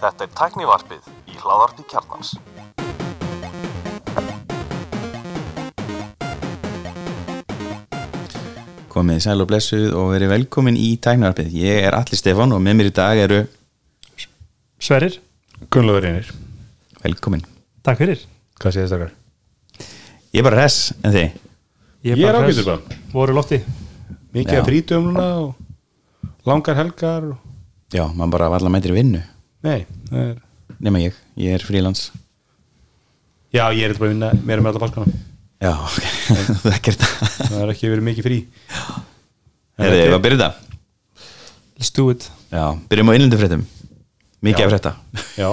Þetta er tæknivarpið í hláðarpi kjarnans. komið sæl og blessuð og verið velkomin í tæknararpið. Ég er Alli Stefán og með mér í dag eru Sverrir, Gunnlaugur einir, velkomin. takk fyrir hvað séðist þakkar? Ég er bara hress en þið. Ég er bara bara. Voru lofti Mikið að frítum núna og langar helgar og... Já, maður bara valla mætir í vinnu. Nei, það er Nema ég, ég er frílans. Já, ég er bara vinna meira með alla páskana Já, ok, það er ekkert það. Er ekki verið mikið frí Herði, ég var að byrja þetta. Let's do it Já, byrjum á innlendu fréttum. Mikið Já. af frétta. Já,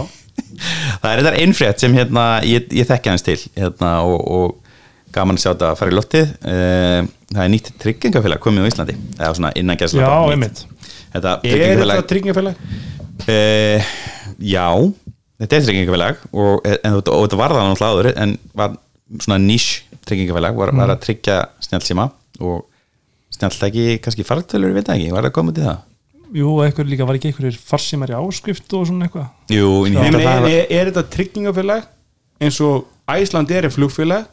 Það er þetta einn frétt sem hérna, ég, ég þekki hans til hérna, og, og gaman að sjá þetta að fara í loftið. Eh, Það er nýtt tryggingafélag komið á Íslandi. Er svona innan gæsla. Já, einmitt Þetta er þetta tryggingafélag? Uh, já, þetta er tryggingafélag og, en, og, og þetta var það náttúrulega áður en var svona niche tryggingafélag var, var að tryggja snjálfsíma og snjálftæki kannski fartölur, ég veit það ekki, var það komið til það? Jú, eitthvað líka var ekki einhverjir farsimari áskrift og svona eitthvað Jú, en er, var er, er þetta tryggingafélag eins og Æsland er flugfélag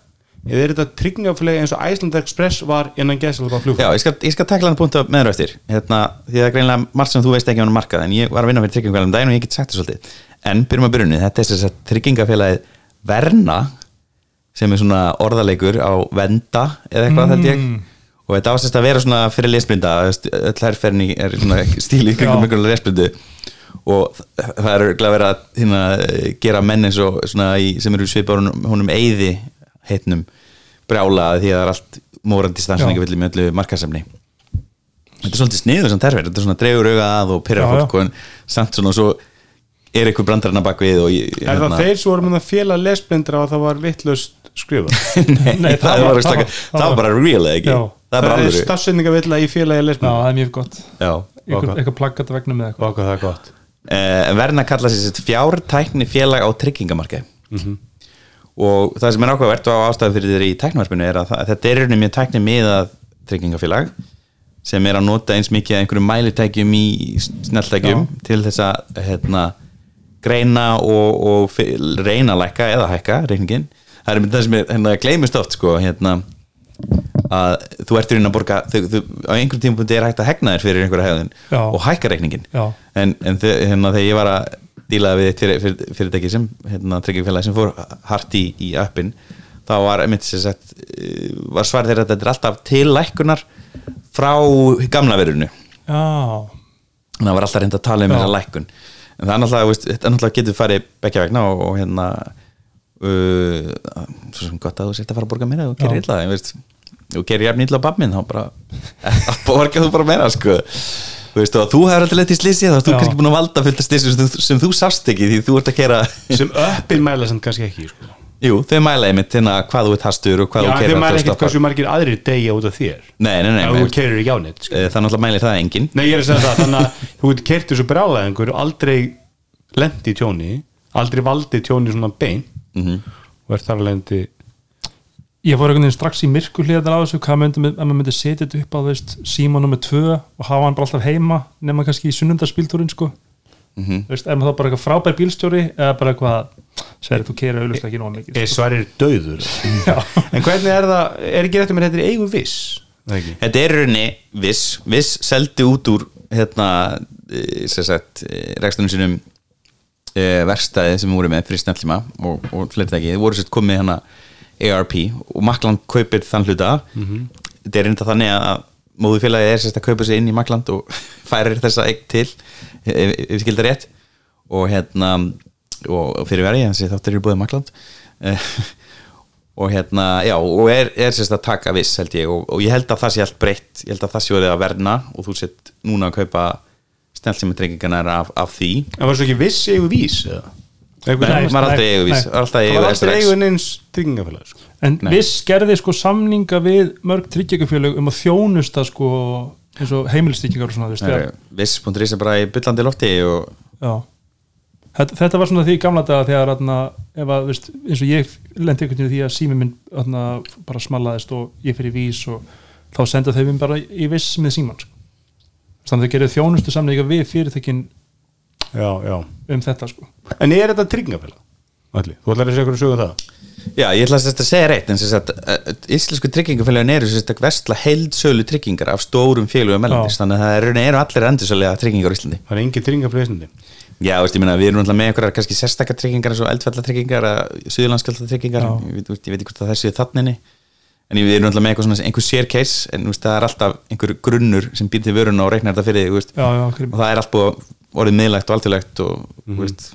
eða er þetta tryggingafélag eins og Æsland Express var innan gæslega Já, flugfélag? ég skal, ég skal tekla hann punkt með þér á eftir. Hérna, því það er greinlega margt sem þú veist ekki á hann markað en ég var að vinna fyrir tryggingafélagum daginn og ég get sagt það svolítið. En byrjum að byrjunni, þetta er þess að tryggingafélagið Verna sem er svona orðaleikur á venda eða eitthvað held ég. Og þetta ásist að vera svona fyrir lesblinda öll herrferðin er svona stíli kringum Já. einhverju lesblindu. Og það er örgulega verið að hérna, gera menn eins og svona í, sem eru svipar honum, honum eyði heitnum brjála því að það er allt mórandi stansinningavilli með öllu markasemni þetta er svolítið sniður sem terfir, þetta er svona dregur auga að og pyrra fólk og samt svona svo er eitthvað brandarinn að bakvið og ég, Er það þeir sem voru með það félag lesblindra og það var vittlust skrifað? Nei, Nei, það, það það, það var, bara real eða ekki? Já. það er er alveg stafsendingavilla í félagi Já, lesblindra það er mjög gott. Já. Eitthvað, plaggat að vegnum með eitthvað. Og hvað það gott. Verðin að kalla sér fjártækni félag á tryggingamarkaði og það sem er ákveðvert og ástæðu fyrir þér í tæknivarpinu er að það, þetta er rauninni mjög tækni miðað tryggingafélag sem er að nota eins mikið einhverjum mælitækjum í sneltækjum til þess að hérna, greina og, og reyna að lækka eða hækka reikningin það er það sem er, hérna, gleymist oft sko, hérna, að þú ert í rauninni að borga þú, þú, á einhverjum tímapunkti er hægt að hegna þér fyrir einhverja hegðun Já. og hækka reikningin Já. en, en hérna, þegar ég var að díla við eitt fyrir, fyrir, fyrirtæki sem hérna, tryggjumfélagi sem fór hart í, í appin. Þá var eh, var svar þeirra að þetta er alltaf til lækkunar frá gamla verðinu. Já, þannig að það var alltaf reynd að tala um þessa lækkun. En það er náttúrulega, náttúrulega getur farið bekkja vegna og, og hérna uh, svo sem gott að þú sért að fara að borga meira og Já. illa veist, og gerir jafn illa á babbminn þá bara að borga þú bara meira sko þú veist og þú hefur alltaf lett í slísi þá ert þú kannski búin að valda fullt af slísi sem, sem þú sást ekki því þú ert að kera sem öppin mæla sem kannski ekki sko. jú, þau mæla einmitt hérna hvað þú ert hastur og hvað Já, þú kerir mæla ekkert hversu margir aðrir degja út af þér nei, nei, nei, nei neitt sko. það er náttúrulega mæli það engin Nei, ég er að segja það, þannig að þú getur keirt þessu brálaðingur aldrei lendi í tjóni aldrei valdi tjóni svona bein Mhm. og er þar að lendi ég fór einhvern veginn strax í myrku hlýðan á þessu hvað myndi, ef maður myndi setja þetta upp á veist, síma nummer tvö og hafa hann bara alltaf heima nema kannski í sunnundarspíltúrin sko Mhm. Þú veist, er maður þá bara eitthvað frábær bílstjóri eða bara eitthvað, segir þú keira auðvitað ekki nóg mikið er svarir döður Já. en hvernig er það, er ekki rétt um að þetta er eigu viss það? Þetta er í rauninni viss, viss seldi út úr hérna, eh, sem sagt, rekstunum sínum e, verkstæði sem við vorum með fyrir snellíma og, og fleiri ekki, þið voru sérst komið hérna ARP og Makland kaupir þann hluta þetta er reynda þannig að móðufélagið er sérst að kaupa sig inn í Makland og færir þessa eign til ef við skildar rétt. Og hérna og fyrir verið, þessi þáttur eru búið Makland og hérna, já, og er, er sérst að taka viss held ég. Og, og ég held að það sé allt breytt. Ég held að það sé verið að verna og þú sett núna að kaupa snellsímatryggingarnar af, af því. En var svo ekki viss eigu vís eða? Nei, maður aldrei nei, eigu viss nei. var alltaf það eigu var aldrei SRX. eigu neins tryggingafélag sko. En Nei. viss gerði sko samninga við mörg tryggjagafélög um að þjónusta sko eins og heimilistryggingar og svona Viss.is er bara í byllandi lofti og Þetta, þetta var svona því gamla daga þegar atna, ef að, veist, eins og ég lendi einhvern veginn í því að sími minn atna, bara smalaðist og ég fyrir vís og þá senda þau minn bara í viss með síman sko. þannig að þau gerir þjónustu samninga við fyrirtækin já, já. Um þetta sko. En er þetta tryggingafélag? Þú ætlar að segja hverju sögu um það? Já, ég ætla að segja reitt en sem sagt, uh, íslensku tryggingafélagin eru sem sagt vestla heild-sölu tryggingar af stórum félugum mellendis, Já. þannig að það eru, allir endursölega tryggingar á Íslandi. Það er engin tryggingafélag í Íslandi. Já, veist, ég meina, við erum alltaf með einhverjar kannski sérstakar tryggingar eins og eldfallatryggingar suðurlandskjöldatryggingar, Já. ég, veit- ég veit ekki hvort að þessi er þanninni en við erum alltaf með eitthvað svona einhver sércase en veist, það er alltaf einhver grunnur sem býr til vöruna og reiknar þetta fyrir þig og það er allt búið orðið miðlægt og alþjóðlegt og mm veist,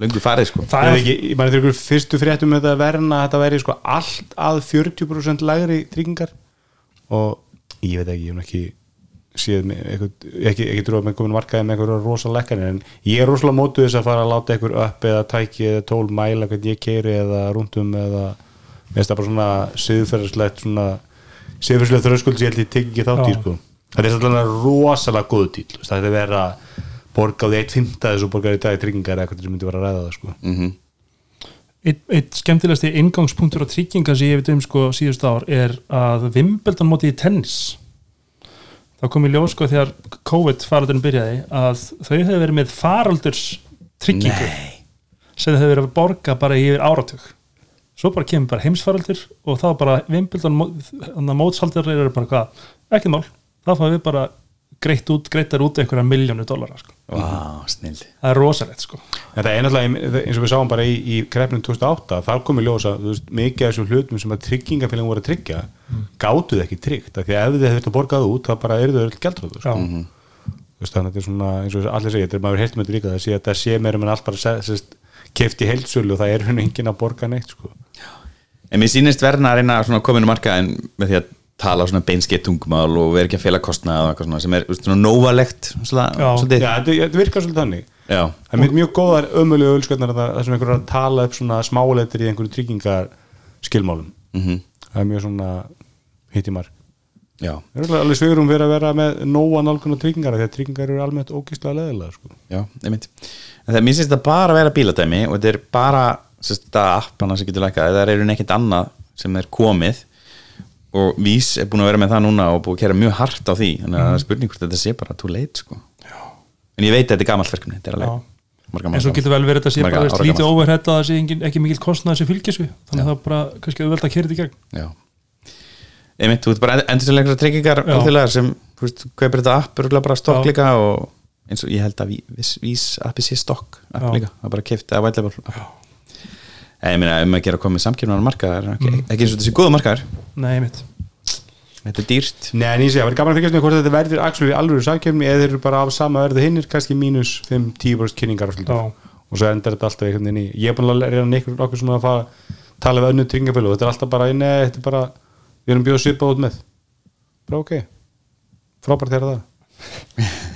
löngu farið sko. það er ekki, ég mæli þegar fyrstu fréttum með þetta verna að þetta væri sko allt að 40% lægri tryggingar. Og ég veit ekki, ég hef ekki séð með eitthvað, ekki, ekki trúið með komin markaði með eitthvað rosa lekkanir en ég er rosalega mótuð þess að fara að láta eitthvað upp eða tæki eða tól mæla hvernig ég keiri eða rúndum eða mér finnst það bara svona siðferðislegt svona siðferðislega þröskuld sem ég held ég tek ekki þátt í sko. Það er svolítið rosalega góð tíl það er að vera borgaði 1.5 þessu borgaði í dag í tryggingar eða eitthvað sem myndi vera að ræða það sko. Mm eitt, eitt skemmtilegasti ingangspunktur og trygginga sem ég veit um sko síðust ár er að Wimbledon móti í tennis. Þá kom í ljós sko þegar COVID faraldurinn byrjaði að þau hefur verið með faraldurs tryggingu Nei, sem þau hefur verið að borga bara í yfir áratug. Svo bara kemur bara heimsfaraldur og þá bara Wimbledon mótshaldur eru bara hvað, ekki mál. Þá fáum við bara greitt út, greittar út einhverja miljónu dólarar sko. Vá, snildi það er rosalegt sko En það er náttúrulega eins og við sáum bara í, í krepnum 2008, þar kom í ljósa veist, mikið af þessum hlutum sem að tryggingafélagum voru að tryggja, mm. gátuð ekki tryggt af því að ef þið hefði borgað út, þá bara eru þau öll gældröðu, já, sko. Veist, þannig að þetta er svona, eins og allir segja, þetta er maður heilt með þetta líka, það sé að það sé meira en allt bara í heildsölu og það er henni enginn að borga neitt, sko. En mér sýnist verðna að reyna svona kominu marka en með því að tala svona beinskeitt tungumál og vera ekki að fela kostnað og eitthvað svona sem er svona nóvalegt svolítið. Já, þetta, virkar svolítið þannig. Já. Það er mjög, mjög góðar ömulegu ölskjöldnar það sem einhver er að tala upp svona smáleitir í einhverju tryggingar skilmálum. Mhm. Það er mjög svona hitt í mark. Já. Það er alveg- alveg sveigurum fyrir að vera með nóa nálgun og tryggingar að tryggingar eru almennt ógíslega leðilega sko. Já, einmitt En það mér finnst þetta bara að vera bíladæmi og þetta er bara sérst, þetta app hana sem getur lækkað það er nekkert annað sem er komið og Vís er búin að vera með það núna og búin að kera mjög hart á því þannig að það er spurning hvort þetta sé bara too late sko. en ég veit að þetta er gamalt verkefni þetta er alveg marga en svo getur vel verið þetta sé bara veist, lítið overhead að það sé ekki mikill kostnað sem fylgis við þannig að það er bara kannski auðvelt að kera þetta í gegn Já einmitt, þú ert bara endur einhverja tryggingar Já. alþjóðlegar sem, kaupir þetta app örugglega bara stokk líka og eins og ég held að Vís, appi sé stokk app líka, það er bara keift að vætlega en ég meina, um að gera komið samkjöfnar markaðar, ekki, Mm. ekki eins og þessi góða markaðar nei, mitt þetta er dýrt. Nei, en ég sé, það verður gaman að fylgjast með hvort þetta verður actually alveg samkjöfni eða þeir eru bara af sama verðu hinnir kannski mínus 5-10% kynningar og, Já. og svo endar þetta alltaf einhvern veginn í ég er búin að reyna neikur okkur svona að fara tala við önnu tryggingafélag og þetta er alltaf bara nei, þetta er bara, við erum bjóð svipað út með. Bara ok. Frábært þeirra það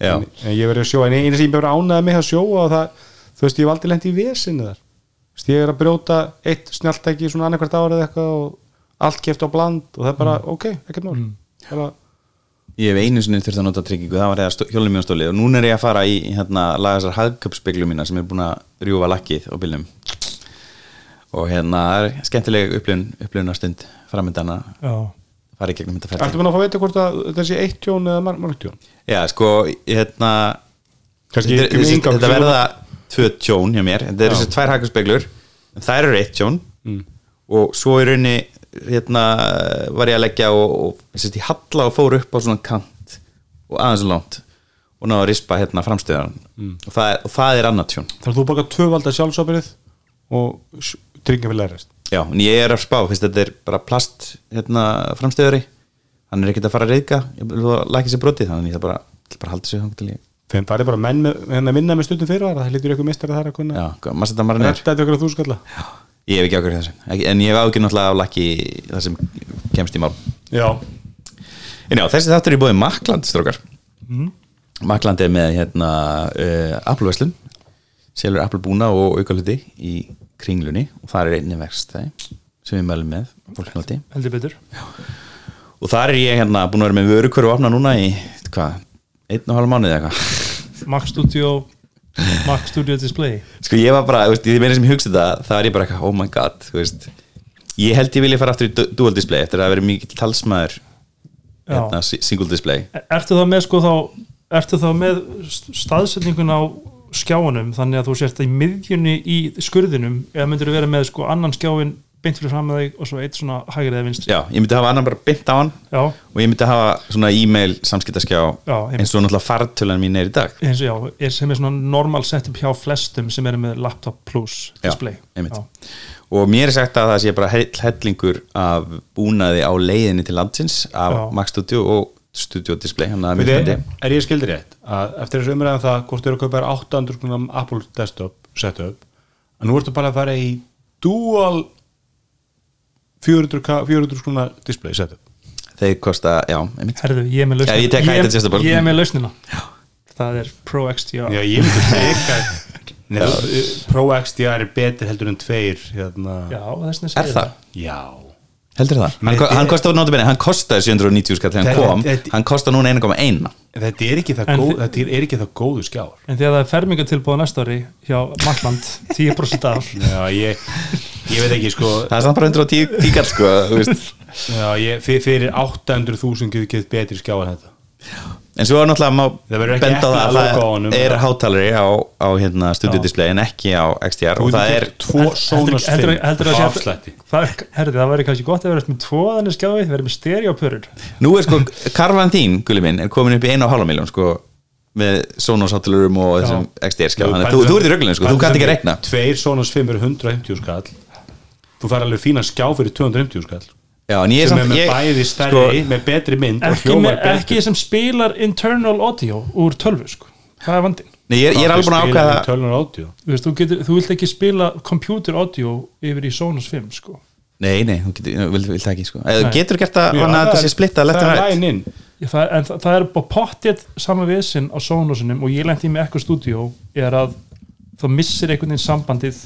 já, en, en ég verður að sjóa, en eina sem ég verður ánæða með að sjóa og það, þú veist, ég hef aldrei lent í vesinu þar. Þú veist, ég er að brjóta eitt snjáltæki svona annarkvært árið eitthvað og allt keft á bland og það er bara, ok, ekkert mál. Bara, ég hef einu sinni þurft að nota tryggingu það var eða hjólum mjög stólið og núna er ég að fara í hérna, laga þessar hagköpspeglu mína sem er búin að rjúfa lakkið á bílnum. Og hérna það er skemmtileg upplifun, upplifunarstund framöndana já, fara í gegnum þetta Ertu ferði búin að fá að veita hvort tvö tjón hjá mér. Þetta eru þessi tvær hagköpspeglur en þær eru eitt tjón. Mm. og svo í rauninni hérna var ég að leggja og, og sérst, ég halla og fór upp á svona kant og aðeins langt og náðu að rispa hérna framstöðan. Mm. og, það og það er annað tjón. Að þú borgar tvövalda sjálfsábyrðið og tryggingafélag rest Já, en ég er að spá, fyrst þetta er bara plast hérna framstöðari. Hann er ekkert að fara að reyðka ég vil að lækja sér brotið, þannig að ég það bara, bara haldi sér þangað til ég, Þeim farið bara menn með, hérna vinna með stundum fyrirvara það hlýtur ykkur mistar að kunna já, maður setja maður neyr Þetta er ykkur að þú skalla. Ég hef ekki ákveður þessu, en ég hef ákveður náttúrulega af lakki það sem kemst í mál. Já, En já, þessi þáttur er búið Makland, strókar. Makland er með hérna uh, Apple-verslun selur Apple búna og aukaluti í kringlunni og það er einnig verkstæði sem við mælum með fólknaldi heldur betur. Og þar er ég hérna búin að vera með vörukvöru og opna núna í, hvað, einn og halv mánuði eða eitthvað. Mac Studio Mac Studio Display. Sko ég var bara, þú veist, ég meina sem ég hugsa þetta það er ég bara eitthvað, oh my god, þú veist. Ég held ég vilja fara aftur í du- dual display eftir að vera mikið talsmaður hérna, si- single display. Ertu þá með sko þá Ertu þá með staðsetningun á skjáunum þannig að þú sért í miðjunni í skurðinum eða myndir þú vera með sko annan skjáin beint fyrir fram með þig og svo eitt svona hægrið eða vinstri já, ég myndi hafa annan bara bynt á hann já, og ég myndi hafa svona e-mail samskiptaskjá Já, eins og náttúrulega fartölan mín er í dag eins og já, er sem er svona normal setup hjá flestum sem eru með laptop plus Já, display einmitt. Já. og mér er sagt að það sé bara heill hellingur af búnaði á leiðinni til landsins af Já. Mac Studio og Studio Display spennandi er ég skildir rétt að eftir þessu umræðan það hvort þú eru að kaupa þér 800 grunum Apple desktop setup að nú ertu bara að fara í dual 400, k- 400 grunna display setup. Þeir kosta, já, einmitt. Herðu, ég er með lausnina Já, ég tek hægt adjustable. ég er með lausnina. Það er Pro XDR Já, ég myndi freka Nei, Pro XDR er betur heldur en tveir hérna. Já, þess vegna er segir það? Já. heldur það? hann, er- hann kostaði notabene, hann kostaði 790 skall þegar hann Þetta- kom, þetta- hann kostaði núna 1,1 Þetta er ekki það, En góð, þi- þetta er ekki það góðu skjár. En þegar það er fermingatilbúð næsta ári hjá Malland 10% af. Já, ég, ég veit ekki sko. Það er samt bara 110 tíkall sko, já, ég, fyr- Fyrir 800.000 getur gett betri skjár en þetta. En svo er náttúrulega Það benda það að það er hátalari á, á hérna, Studio Já. Display en ekki á XDR og það er tvo Sonos 5 heldur, heldur, á heldur, afslætti. það, herði, það væri kannski gott að vera með tvo þannig skjáði, vera með stereopörur Nú er sko, karfan þín, gulli minn, er komin upp í 1,5 miljón sko, með Sonos hátalurum og þessum XDR skjá, þannig að þú, þú ert í röglunum sko, þú kannt ekki rekna Tveir Sonos 5 eru 150 skall Þú fær alveg fína skjá fyrir 250 skall. Já, en ég er sem er samt, með ég, bæði stærri, sko, með betri mynd ekki, með, ekki sem spilar internal audio úr tölvu sko. það er vandinn. Nei, ég, ég er alveg búin að átjó þú, veist, þú, getur, þú vilt ekki spila computer audio yfir í Sonos 5 sko. Nei, nei, þú getur, vil, vil það ekki sko. Eða Nei. Getur gert það, hann að þetta sé splittað left Það er læn inn. Það, en það, það er bara pottið sama viðsinn á Sonosinum og ég lendi með eitthvað stúdíó er að þú missir einhvern veginn sambandið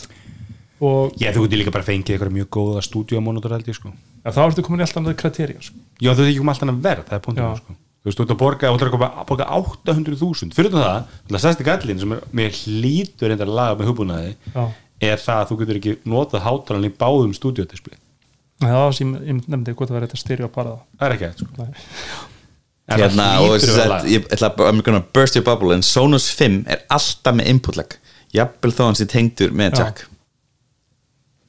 og Já, þú getur líka bara fengið eitthvað mjög góða stúdíómónutur held ég sko ja, þá ertu komin í alltaf með kriterja sko. Já, þú veit ekki um alltaf að verð, það er punktum Já. sko. Þú veist, þú ert að borga, þú ert að borga- borga 800.000 Fyrir það, það stærsti gallin sem er, mér hlýtur reyndar að laga með hugbúnaði Já. er það að þú getur ekki notað hátalan í báðum stúdíódisplay Nei, það var sem ég, ég nefndi hvort það var þetta para Það er hægt sko það það Hérna, og hlýtur þess að að laga. ég ætla að I'm gonna burst your bubble en Sonos 5 er alltaf með input lag Jafnvel þó hann sé tengdur með Já. jack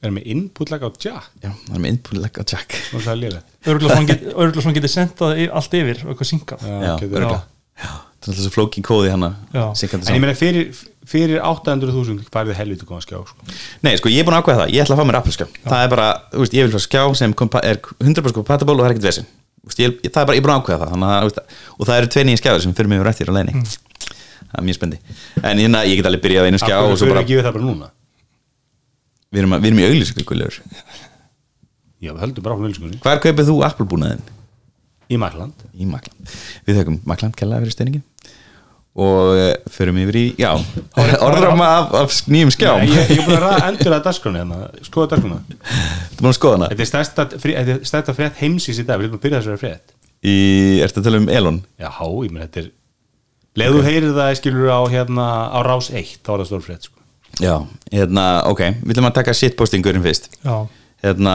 Er með input-lag á jack? Já, er með input lag á jack. Og það er liðlega örgulega svona get, örugglega svona getið sendað allt yfir og eitthvað syngað Já, getur- örugglega. Já, það er alltaf svo flókin kóði hann Já. En ég meina fyrir, fyrir 800.000 færið helviti góðan skjá sko. Nei, sko, ég er búin að ákveða það, ég ætla að fá mér Apple skjá Það er bara, þú veist, ég vil fá skjá sem kompa- er 100% compatible og það er ekkert veist, ég, Það er bara, ég er búin að ákveða það. Þannig, að, þú veist, Og það eru tvei nýja skjáður sem fyrir mig rættir á leiðinni. Það er mjög spendi En hérna, ég get alveg byrjað einu skjá Akkur og svo fyrir ekki við það bara núna við erum, að- við erum í auglýsingu gullur Já, við höldum bara á mjöluskunni Hvar kaupið þú Apple búnaðin? Í Marland Í Makland Við þaukum Makland kellaði fyrir steiningin og uh, förum yfir í, já orðrama af, af nýjum skjám. Nei, ég, er búin að ræða endur að dagskrona hérna. Skoða hana. Þetta er stærsta, frí, þetta er stærsta frétt heimsins í dag. Við erum að byrja þessari frétt. Í, Ertu að tala um Elon? Já, ég menn þetta er Leðu okay. heyrir það, skilur á, hérna, á rás 1 Þá er það stór frétt sko. Já, hérna, ok Við ætlum að taka shitpostingurinn fyrst. Já, Hérna,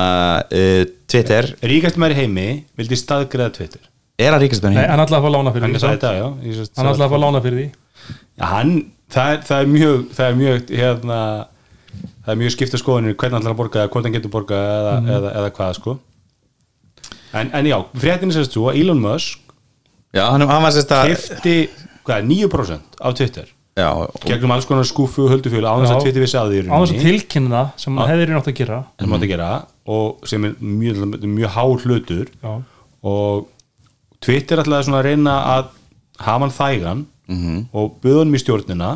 uh, Twitter. Ríkast maður í heimi vildi staðgreða Twitter. Er að ríkast Nei, benni? hann ætlaði að fá lána fyrir Hann því sagði samt. þetta, já ég sést- Hann ætlaði að fá lána fyrir því Já, hann, það er, það er mjög það er mjög, hérna það er mjög skipta skoðanir hvernig hann ætlar að borga eða hvort hann getur borga eða, eða, eða hvað sko. En, en já, fréttin er sérst svo að Elon Musk Já, hann, hann var sérst að kefti, hvað, 9% af Twitter gegnum alls konar skúfu og höldufjölu á þess að Twitter vissi að því Á þess að tilkynna það sem hann hefði nátt að gera. Sem mátti gera og sem er mjög, mjög há hlutur. Já, og Twitter ætlaði svona að reyna að hafa hann þægan og buða hann í stjórnina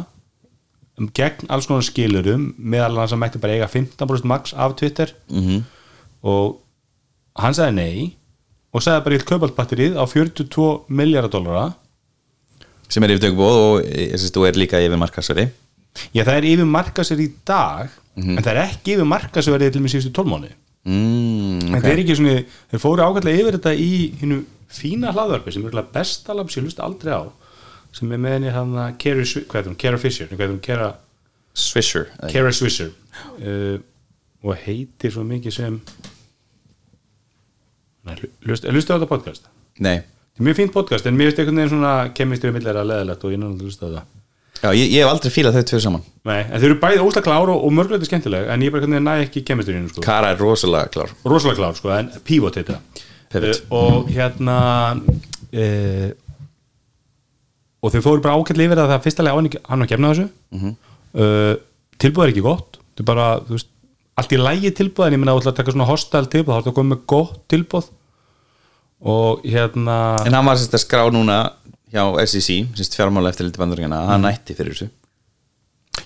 um gegn alls konar skilurum meðal hans að mætti bara eiga 15% max af Twitter. Mhm. og hann sagði nei og sagði bara í kaupaltbatterið á 42 miljardar dollara sem er yfir tökubóð og, ég sést, og er líka yfir markasverði já það er yfir markasverð í dag en það er ekki yfir markasverði til með síðustu 12 mánu mm, en þeir, ekki svona, þeir fóru ákveðlega yfir þetta í hinu fína hlaðvarpi sem er besta lag sem ég hlusta aldrei á sem er með henni hann að Kara Fisher Kara, Swisher? Kara Swisher. Uh, og heitir svo mikið sem Nei, hlu- hlusta hlusta á þetta podcast? Nei, er mjög fínt podcast en mér finnst einhvern veginn svona kemistri millir að leðilegt og ég er náttúrulega að hlusta á það. Já, ég, ég hef aldrei fílað þau tvö saman. Nei, en þau eru bæði óslega klár og, og mörgleiti skemmtileg en ég bara næ ekki kemistriðinu sko. Kara er rosalega klár. Rosalega klár sko, en pivot heita uh, og hérna uh, og þau fóru bara ákveðlega yfir það að fyrsta lega á hann, var kemna þessu. Mhm. uh, tilbúð er ekki gott bara, veist, allt í lægi tilbúð en ég meina að það taka svona hostal tilbúð þá er það komið með gott tilbúð og hérna En hann var sérst að skrá núna hjá SEC, sérst fjármála eftir liti bandaríkjana hann nætti fyrir þessu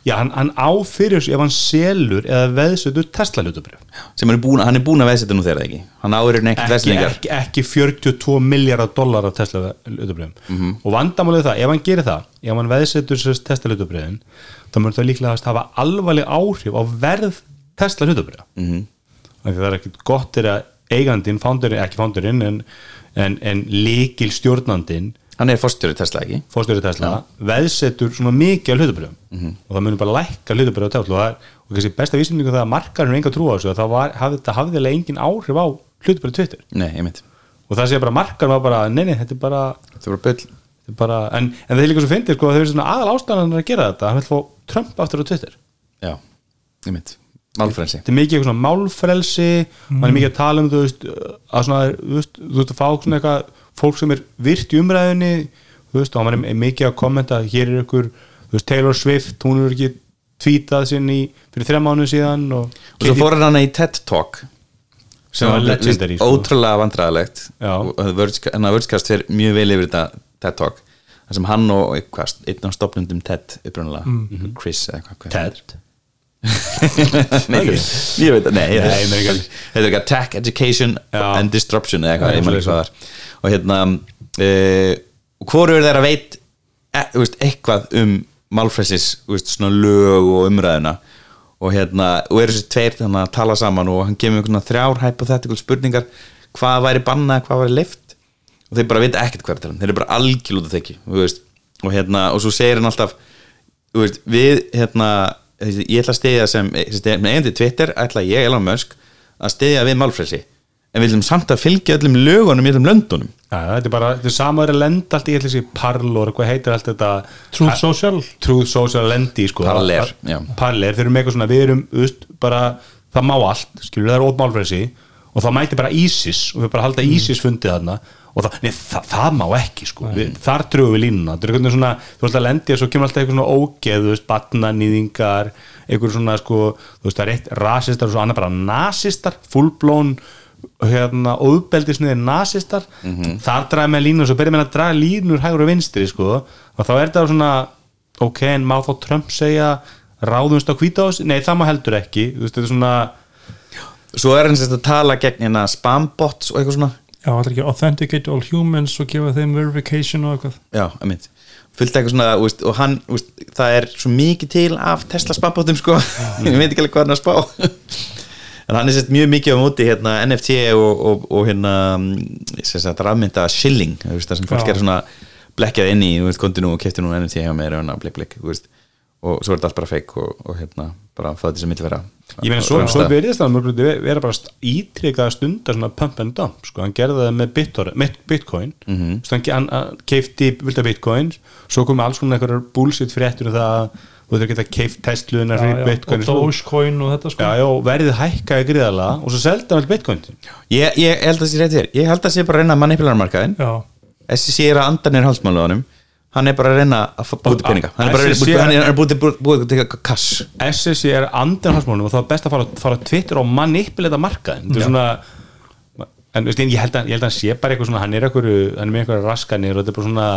já, hann, hann á fyrir þessu ef hann selur eða veðsötu Tesla hlutabrif sem hann er búin, hann er búin að veðsetja nú þegar ekki hann áður ekki, veðslingar ekki, ekki 42 miljardar dólar af Tesla hlutabrifum Mhm. og vandamálið það, ef hann gerir það ef hann veðsetur sér Tesla hlutabrifin þá mörgur það líklega að hafa alvarleg áhrif á verð Tesla mm Mhm. -hmm. það er ekkit gott er að eigandinn, founderinn, ekki founderinn en, en, en líkil stjórnandinn hann er fórstjóri Tesla ekki? Fórstjóri Tesla, veðsetur svona mikið af hlutabrifum Mhm. og það munir bara lækka hlutabrif á Tesla. Og, er, og kannski besta vísindingu það að margar er enga trú á þessu að það var, hafði, hafði engin áhrif á hlutabrif Twitter. Nei, og það sé bara margar var bara, nei, nei, þetta er bara, bull. þetta er bara en, en það er líka svo fyndið, sko, þau eru svona aðal ástæðan að gera þetta, hann vil fá Trump aftur á Twitter. Já, ég mynd, málfrænsi þetta er mikið eitthvað svona málfrelsi hann er mikið að tala um, þú veist að svona, þú veist, þú veist að fá svona eitthvað fólk sem er virt í umræðinni þú veist, og hann er mikið að kommenta hér er ykkur, þú veist, Taylor Swift hún er ekki tvítað sinn í fyrir þrjá mánuð síðan og, og svo fór hann í TED Talk Sem var sko. ótrúlega og hann að vörðskast fyrir mjög vel yfir þetta TED Talk þar sem hann og eitthvað, einn af stopnundum TED upprunalega, Chris eða eitthvað hvað TED nei, ég veit að, nei, þetta er eitthvað Tech Education Já. and Disruption eða eitthvað, og hérna uh, hvoru er þeirra veit e, veist, eitthvað um málfræssis veist, svona lög og umræðuna? Og hérna, og eru þessi tveir þannig að tala saman og hann kemur þrjár hypothetical spurningar. Hvað væri bannað, hvað væri leift og þeir bara vita ekkert hvað er. Að tala þeir eru bara algjörlúta þekki og hérna, og svo segir hann alltaf veist, við hérna ég ætla að stiðja sem, sem með eigandi Twitter ætla ég, Elon Musk, að stiðja við málfrelsi, en við viljum samt að fylgja öllum lögunum í öllum löndunum. Ja, þetta er bara, þetta er sama að lenda allt í þessi parlor, hvað heitir allt þetta? Truth Social. Truth Social lendi sko. Parler. Parler, þeir eru með eitthvað svona, við erumust, bara, það má allt, skilur það er ótmálfreysi og það mæti bara ISIS og við bara halda ISIS fundið þarna og það, nei, það, það má ekki sko. Við, þar drögum við línuna, þú veist að lendi og svo kemur alltaf eitthvað svona ógeð þú veist, batnanýðingar eitthvað svona sko, þú veist það er eitt rasistar og svo annað bara nasistar, fullblón hérna, óðbeldisniðir nasistar. Þar draga með línu og svo byrja með að draga línur hægur og vinstri sko. Og þá er þetta svona ok, en má þá Trump segja ráðumst á hvítás, nei það má heldur ekki. Þú veist, þetta er svona svo er hann sérst að tala gegn hérna spambots og eitthvað svona Já, er ekki authenticate all humans og gefa þeim verification og eitthvað? Já, einmitt. Fullt eitthvað svona, úst, og hann úst, það er svo mikið til af Tesla spambotum sko, ég veit ekki alveg hvað hann að spá. En hann er sérst mjög mikið á móti hérna NFT og, og, og hérna sérst rafmynda shilling það sem fólk Já. er svona blekkjað inn í, þú veist, konti nú og kefti nú NFT hjá mér og hérna blikk blikk, þú veist og svo er þetta allt bara fake og, og hérna bara fáið þess að mitt vera. Ég meina, svo, svo verðist það mörgulegt vera bara ítrykað stundar svona pump and dump, sko, hann gerði það með Bitcoin, með Bitcoin. Mm Mhm. -hmm. hann, hann, keifti vilda Bitcoin. Svo komið alls konar einhverjar bullshit fréttur um það að þú þurfir geta keift testluðunar fyrir já, Bitcoin og svo- Dogecoin og þetta sko. Já, já, verðið hækkaði gríðalega og svo seldi hann all Bitcoin. Ég, ég held að það sé rétt hér, ég held að það sé bara að reyna að manipulara markaðin já, SEC er að andan er halsmálu á honum hann er bara að reyna að til peninga. Hann er bara að SEC reyna- hann hann búið til- til kass. SSC er andanhalsmálum og það er best að fara, fara Twitter og manipulita markaðin þetta er svona en veist, ég, held að, ég held að hann sé bara eitthvað svona hann er, eitthvað, hann er með eitthvað raskanir og þetta er bara svona,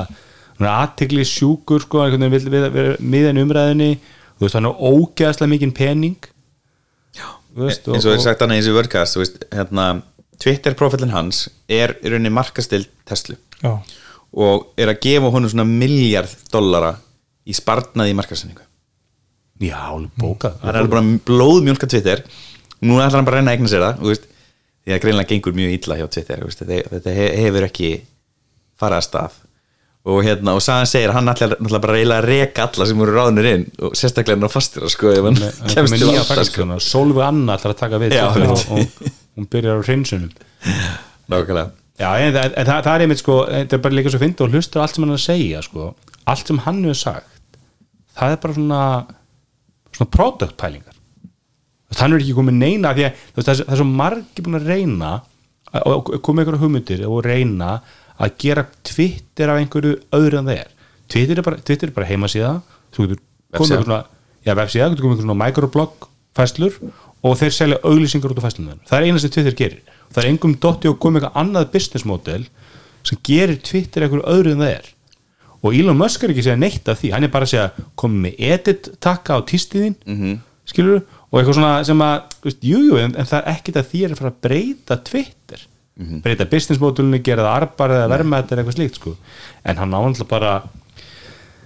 svona aðtegli sjúkur sko, veginn vil vera miðan umræðinni þú veist, hann er ógeðslega mikinn pening. Þú veist, eins og er sagt annað eins og vörkast þú veist, hérna, Twitter profilin hans er í rauninni markastild Tesla. Já, og er að gefa honum svona miljard dollara í sparnaði í markasendingu já, bókað. Hann er bara blóðmjólka Twitter. Nú ætlar hann bara að reyna að eigna sér það veist, því að greinlega gengur mjög illa hjá Twitter veist, þetta, þetta he- hefur ekki farað að stað. Og hérna, og sagan segir að hann ætlar bara eiginlega að reka alla sem voru ráðnir inn og sérstaklega hann á fastir sko, ef hann kemst til fækstjóna Solveig Anna ætlar að taka við Já, einmitt. og, og hún byrjar á hreinsunum. Nákvæmlega Já, en, en, en það, það er einmitt sko þetta er bara líka svo fyndi og hlustur á allt sem hann er að segja sko, allt sem hann hefur sagt það er bara svona svona product pælingar. Þú hann er ekki komið neina því að þú það, er, það er svo margir búin að reyna að- komið einhverja hugmyndir og reyna að gera Twitter af einhverju öðru en það er Twitter er bara, Twitter er bara heimasíða. Þú getur komið einhver svona já, vefsíða, getur komið einhver svona microblog fæslur og þeir selja auglýsingar út á fæslunum það er eina sem Twitter gerir það er engum dotti og komið eitthvað annað business model sem gerir Twitter einhverju öðru en það er og Elon Musk er ekki að segja neitt af því hann er bara að segja komið með edit takka á tístiðin mm. -hmm. skilur og eitthvað svona sem að veist, jú, en, en það er ekkit að því er að fara að breyta Twitter Mhm. breyta business modelinu, gera það arbar eða verðmætt eða eitthvað slíkt sko en hann ánægla bara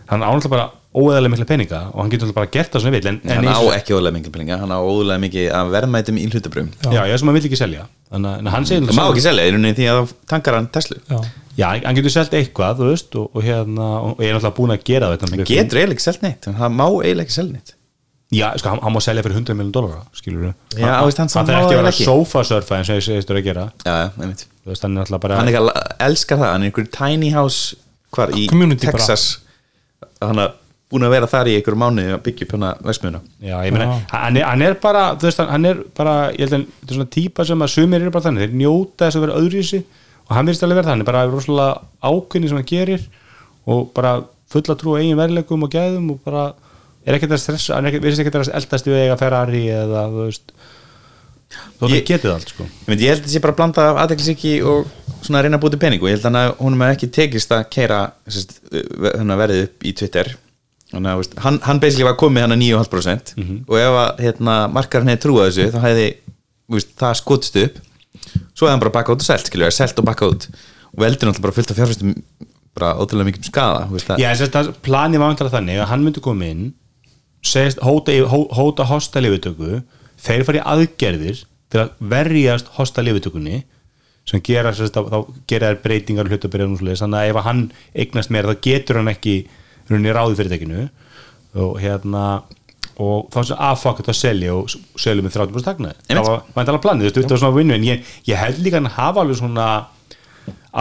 hann ánægla bara óeðalega mikla peninga og hann getur náttúrulega bara gert það svona vill en, en hann á eins og- ekki ólega mikil peninga hann á ólega mikið af verðmætum í hlutabrum já, já, sem hann vill ekki selja. Þannig að- en hann segir það má ekki selja í rauninni því að þá tankar hann Tesla. Já, já, hann getur selt eitthvað, þú veist og, og hérna, og ég er náttúrulega búin að gera þetta hann getur eiginlega ekki selja neitt hann má eiginlega ekki selja neitt. Já, sko, hann, hann má selja fyrir 100 miljón dólara, skilur þú? Já, hann, þarf ekki að það vera ekki. sofa-surfa eins og ég segist þú að gera. Já, já, einmitt. Þú veist, hann er alltaf bara hann er ekki að elska það, hann er einhver tiny house hvar í Community bara. Texas. Hann er búin að vera þar í einhver mánu að byggja upp hana versmiðuna Já, ég meina, hann hann er bara þú veist, hann er bara, ég held að þetta er svona típa sem að sumir eru bara þannig, þeir njóta þess að vera öðruvísi og hann virðist alveg vera þannig, bara rosalega ákveðni sem hann gerir og bara fulla trú á eigin verðleikum og gæðum og bara er ekkert að stressa, hann er ekkert, virðist ekkert að eldast við eiga Ferrari eða, þú veist. Þó það Ég- getið allt, sko. Ég, myndi, ég held að sé bara blanda af aðeinsíki og svona að reyna að búti pening og ég held að hún Þannig að, hann, hann basically var komið hann að 9,5% og ef að hérna, markarinn hefði trúað þessu þá hefði veist, það skotst upp. Svo hefði hann bara bakað út og selt skilju, selt og bakað út. Og veldur náttúrulega bara fullt af fjárfæstum bara ótrúlega mikið skada veist, Já, þess að planið var vantilega þannig að hann myndi koma inn segist, hóta, hó, hóta hosta lifitöku þeir fara í aðgerðir til að verjast hosta lifitökunni sem gera sérst, þá, þá gera þær breytingar svoleiðis, þannig að ef hann eignast meira þá getur hann ekki runni ráði fyrirtækinu og hérna og þá sem aðfakka þetta að selja og selja með 30% hagnaði. Það var vantilega planið, þú veist, þetta var svona vinnu en ég, ég held líka að hafa alveg svona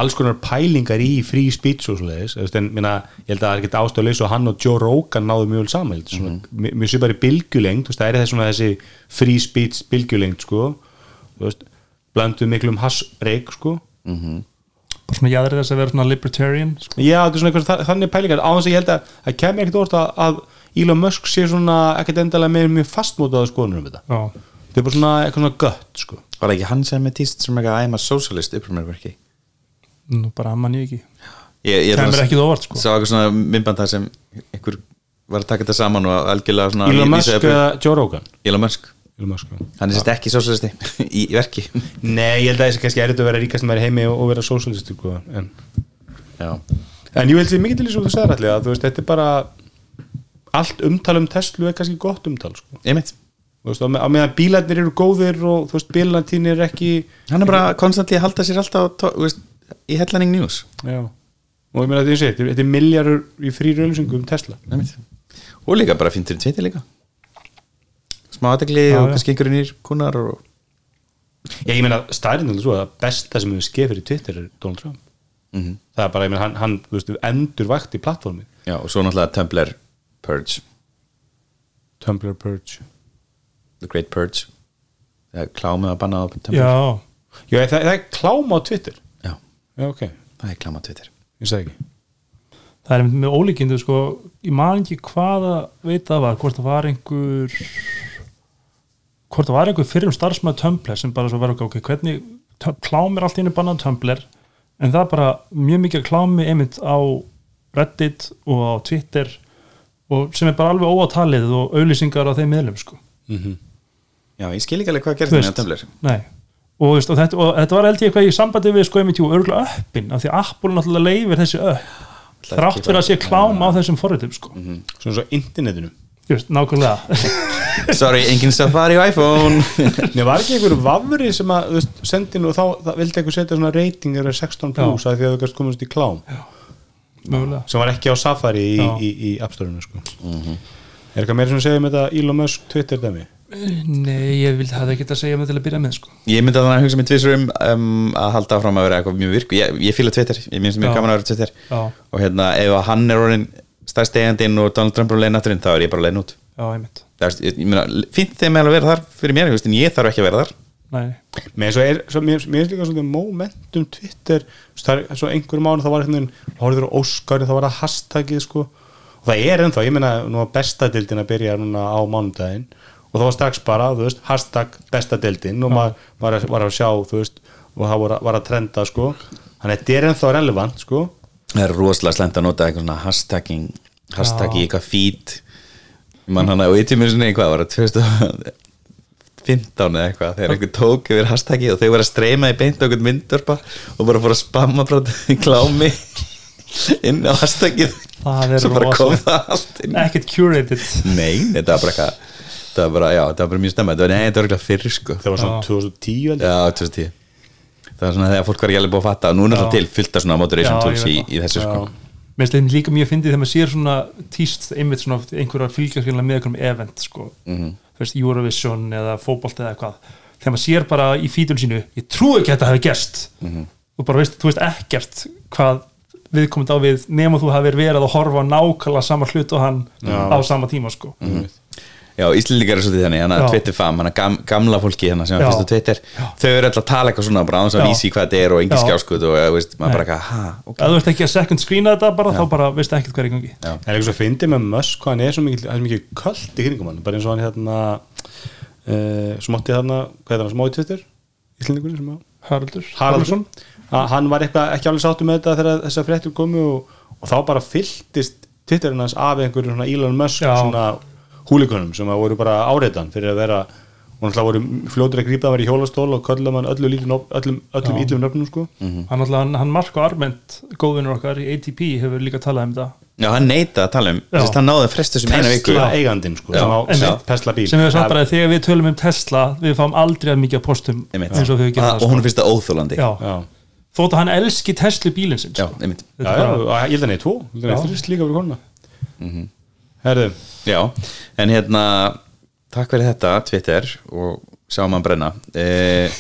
alls konar pælingar í free speech og svoleiðis, en minna, ég held að það er ekkert ástöðulegs og hann og Joe Rogan náðu mjög vel saman, mm -hmm. svona, mjög svipar í bylgjulengd, þú veist, það er þessi, svona, þessi free speech bylgjulengd, sko veist, blandu miklum hassbreyk, sko bara svona jáður þess að vera svona libertarian sko. Já, þetta er svona eitthvað þannig pælingar. Á þess að ég held að það kemur ekkert orð að, að Elon Musk sé svona ekkert endalega með mjög fastmótaða skoðunum um þetta. Já, þetta er bara svona eitthvað svona gött, sko. Var það ekki hann sem er týst sem eitthvað I'm a socialist upprömmerverki nú bara mann ég ekki. Ég, ég Kæmur ekki á óvart, sko. sá eitthvað svona myndband þar sem einhver var að taka þetta saman og algjörlega svona Elon Musk eða Joe Rogan? Elon Musk. Hann er sérst ekki socialisti í verki Nei, ég held að þessi kannski erfitt að vera ríkast með heimi og, og vera sósalisti sko. en, en ég held því mikið til þess að þú sagðir allir að veist, þetta er bara allt umtal um Tesla er kannski gott umtal sko. ég mitt veist, á með- á meðan bílarnir eru góðir og þú veist, bílarnir er ekki hann er bara konstantli að halda sér alltaf veist, í headlining news já. og ég meina þetta er, er, þetta er miljardur í frýri auðlýsingu um Tesla mitt. og líka bara fínt fyrir Twitter líka smá aðtegli Já, og já. kannski einhverjum nýr kunnar og Já, ég meina stærinn er svo að besta sem hefur skeið fyrir Twitter er Donald Trump. Mhm. það er bara, ég meina, hann, hann þú veist, endur vakt í plattformi já, og svo náttúrulega Tumblr Purge. Tumblr Purge. The Great Purge. Það er klámið að banna á Tumblr. Já, Já, það, það er klám á Twitter. Já, Já, ok, það er kláma á Twitter. Ég segi ekki. Það er með ólíkindu sko, ég man ekki hvaða veit það var, hvort það var einhver hvort það var einhver fyrir um starfsmæð Tumblr sem bara svo var ok, hvernig tö- klám er allt í einu bannað á Tumblr en það er bara mjög mikið klámi einmitt á Reddit og á Twitter og sem er bara alveg óátalið og auðlýsingar á þeim miðlum sko. Já, ég skil ekki alveg hvað gerði veist, með Tumblr. Nei. Og, veist, og, þetta, og þetta var held ég eitthvað í sambandi við sko einmitt jú örgulega öppin af því að Apple náttúrulega leifir þessi upp þrátt fyrir að sé klám á þessum forritum sko. Svona svo internetinu Just, nákvæmlega sorry, engin Safari og iPhone Nei, var ekki einhver vafri sem að veist, sendin og þá það, vildi einhver setja svona rating er 16 plus að því að þú gæst komast í klám mögulega sem var ekki á Safari í, Já. í, í App Store-inu sko. Er eitthvað meira sem segja um þetta Elon Musk Twitter dæmi? Nei, ég vildi hafa ekki að segja mig til að byrja með sko. Ég myndi að þannig að hugsa mig tvisur um, um að halda áfram að vera eitthvað mjög virk Ég, ég fíla Twitter, ég minnst mjög Já. gaman að vera Twitter Já, og hérna, ef að hann er orðin stærst eigandinn og Donald Trump er á leiðin afturinn þá er ég bara leiðin út. Já, einmitt. Það er, ég, ég meina, fínt þeim að vera þar fyrir mér, en ég þarf ekki að vera þar. Nei, Mér svo er, svo, mér, mér er líka svona momentum Twitter, það er svo einhverjum mánu þá var einhvern veginn, horfður á Óskar þá var það hashtagið sko. Og það er ennþá, ég meina nú að bestadildin að byrja núna á mánudaginn. Og það var strax bara, þú veist, hashtag bestadildin og maður var, að- var að sjá, þú veist og það var, að- var að trenda sko. Þannig að þetta er ennþá relevant sko Það er rosalega slemt að nota eitthvað svona hashtagging hashtag í eitthvað feed. Mann hann og eitthvað mér svona eitthvað var að 2015 eða eitthvað þegar einhver tók yfir hashtaggi og þau var að streyma í beint einhvern myndörpa og bara fór að spamma í klámi inn á hashtaggið Það er svo bara kom það allt inn. Ekkert curated. Nei, þetta var bara eitthvað þetta var bara, já, þetta var bara mjög stemma þetta var, nei, þetta var eitthvað fyrir sko. Það var svona 2010 held ég. Já, 2010 Það var svona þegar fólk var ekki alveg búið að fatta og nú er náttúrulega til fullt af svona moderation Já, tools í, í þessu sko. Mér finnst líka mjög fyndið þegar maður sér svona tíst einmitt svona einhverjar fylgjaskilna með einhverjum event sko, Mhm. þú veist, Eurovision eða fótbolt eða eitthvað. Þegar maður sér bara í fítun sínu ég trú ekki að þetta hefði gerst. Mhm. og bara veist, þú veist ekkert hvað viðkomandi á við nema þú hafið verið að horfa nákvæmlega sama hlut og hann á sama tíma sko Já, Íslendingar er svolítið þannig, hann að Já. Twitter fam hann að gam, gamla fólki hérna sem Já. fyrst á Twitter þau eru alltaf að tala eitthvað svona bara á þess að Já. vísi hvað þetta er og engi Já. skjáskut og þú veist, maður Nei. bara eitthvað, ha, ok ef þú ert ekki að second screena þetta bara þá bara veist ekkert hvað er í gangi Já. Það er eitthvað svo fyndið með Musk hvað hann er svo mikið, það er svo mikið köld í kringum hann bara eins og hann hérna uh, svo mátti þarna, hvað er það, smá í Twitter Íslendingurinn sem á Haraldur Haraldsson, að hann var eitthvað ekki alveg sáttu með þetta þegar þessar húlikunum sem að voru bara áreitan fyrir að vera og náttúrulega voru fljótur að grípa að vera í hjólastól og köllum hann öllu lítum, öllum, öllum Já. íllum nöfnum sko Mhm. hann, alltaf, hann, hann Marko Arment góðvinur okkar í ATP hefur líka talað um þetta Já, hann neita að tala um, þess að hann náði að fresta þessum eina viku Tesla eigandinn sko, Já. sem á sem Tesla bíl sem við sagt Það- bara að þegar við tölum um Tesla við fáum aldrei að mikið að postum Einmitt. eins og við Að- gerum og það hún sko. finnst það óþólandi já. Já, þótt að hann elski Tesla bílinn sinn Já, sko. já, bara- og ég held að hann er tvo ég held að hann er þrjust líka fyrir konuna Mhm. Já, en hérna takk fyrir þetta, Twitter og sjáum hann brenna. Eh,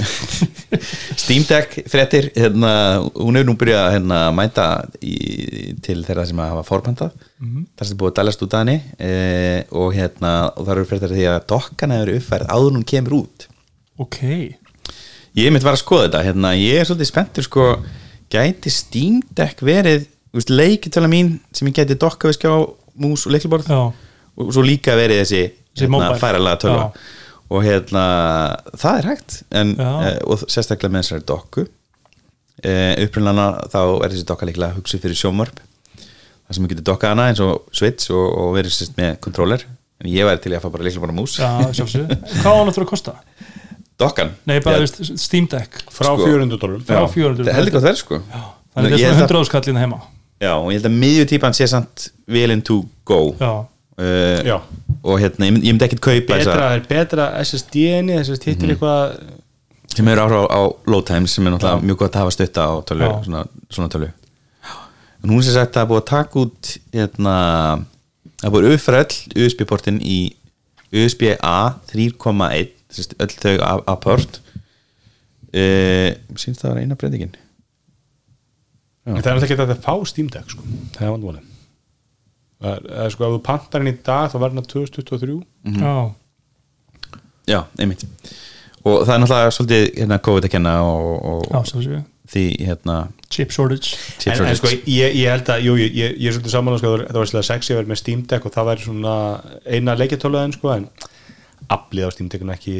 Steam Deck fréttir, hérna, hún hefur nú byrjað að hérna, mæta í, til þeirra sem hafa forbandað það sem er búið að dælast út að henni. Eh, og hérna, og það eru fréttir því að dokkan hefur uppfærið áður hún kemur út. Ok, ég mitt var að skoða þetta, hérna, ég er svolítið spenntur sko, gæti Steam Deck verið, leikitöla mín sem ég gæti dokka við skjá mús og leikliborð já, og svo líka verið þessi hérna, færalega tölva. Já. og hérna það er hægt en, Já. e, og sérstaklega með þessari dokku. E, upprunlana þá er þessi dokka líklega hugsið fyrir sjómvarp það sem við getur dokkað hana eins og switch og, og verið sérst með controller en ég væri til að fá bara líklega bara mús já, hvað á hann að þurfa að kosta? dokkan? Nei, bara Já, veist, Steam Deck. Frá Sko. 400 dólarum frá já, 400 það heldur gott verð sko. Þannig Ég þetta er svona að- 100 áskallina heima. Já, og ég held að miðjutípan sé samt willing to go. Já, uh, og hérna, ég ég myndi ekkit kaupa betra, er betra SSD-ni að hittir eitthvað sem eru ára á, low times sem er náttúrulega mjög gott að hafa stutta á tölu, Já. svona, svona tölu en hún sem sagt að það er búið að taka út hérna, það er búið að uppfæra öll USB-portin í USB-A 3.1 sem sagt, öll þau að- að port. E, sínst það var eina breytingin? Það er náttúrulega ekki að fá Steam Deck sko. það er vandvonið er, er sko ef þú pantar henni í dag þá verður hann 2023 já, já, einmitt. Og það er náttúrulega svolítið hérna, COVID að kenna og, og, já, því hérna chip shortage. Chip en, en shortage. sko ég, ég held að jú, ég, ég, ég er svolítið saman sko, það var svolítið sexy að vera með Steam Deck og það væri svona eina leikjartólaðin sko, en aflið á Steam Deckinu ekki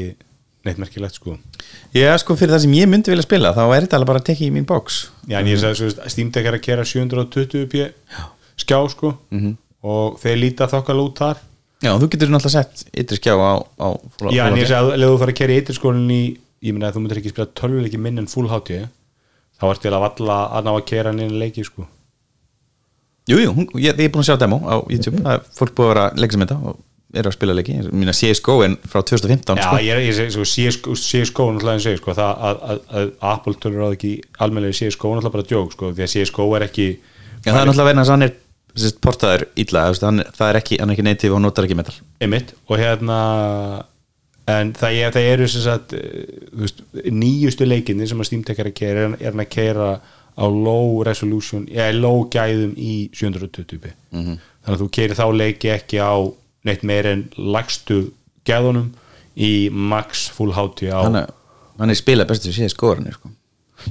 neitt merkilegt sko. Já, sko, fyrir það sem ég myndi vilja spila þá er þetta alveg bara að tekja í mín box. Já, en ég sagði svo, Steam Deck er að kera 720p skjá sko og þeir líta þokkal út þar. Já, þú getur náttúrulega sett ytri skjá á, á full- Já, en ég sagði að ef þú fara að kera í ytterskólinn í ég meina að þú myndir ekki spila tölvuleiki minn en full HD þá ertu til að valla að ná að kera hann inn leiki sko. Jú, jú, ég, ég er búin að sjá demo á YouTube. Það er fólk búið að vera að leggja sem þetta og eru að spila leiki, mína CSGO en frá 2015 Já, sko. ég, ég segi, sko, CSGO, CSGO náttúrulega en segi, sko, það að, að, að Apple tölur á það ekki almennlega CSGO náttúrulega bara djók, sko, því að CSGO er ekki Já, það er náttúrulega verið að hann er portaður veist, hann, það er ekki, ekki native og notar ekki metal einmitt, og hérna en það, er, það eru sem sagt eh, veist, nýjustu leikinni sem að Steam Deck er að keira er, hann að keira á low resolution eða low gæðum í 720p -hmm. þannig að þú keirir þá leiki ekki á neitt meir en lagstu gæðunum í max full HD á hann er, hann er spila bestu séð skóranir sko.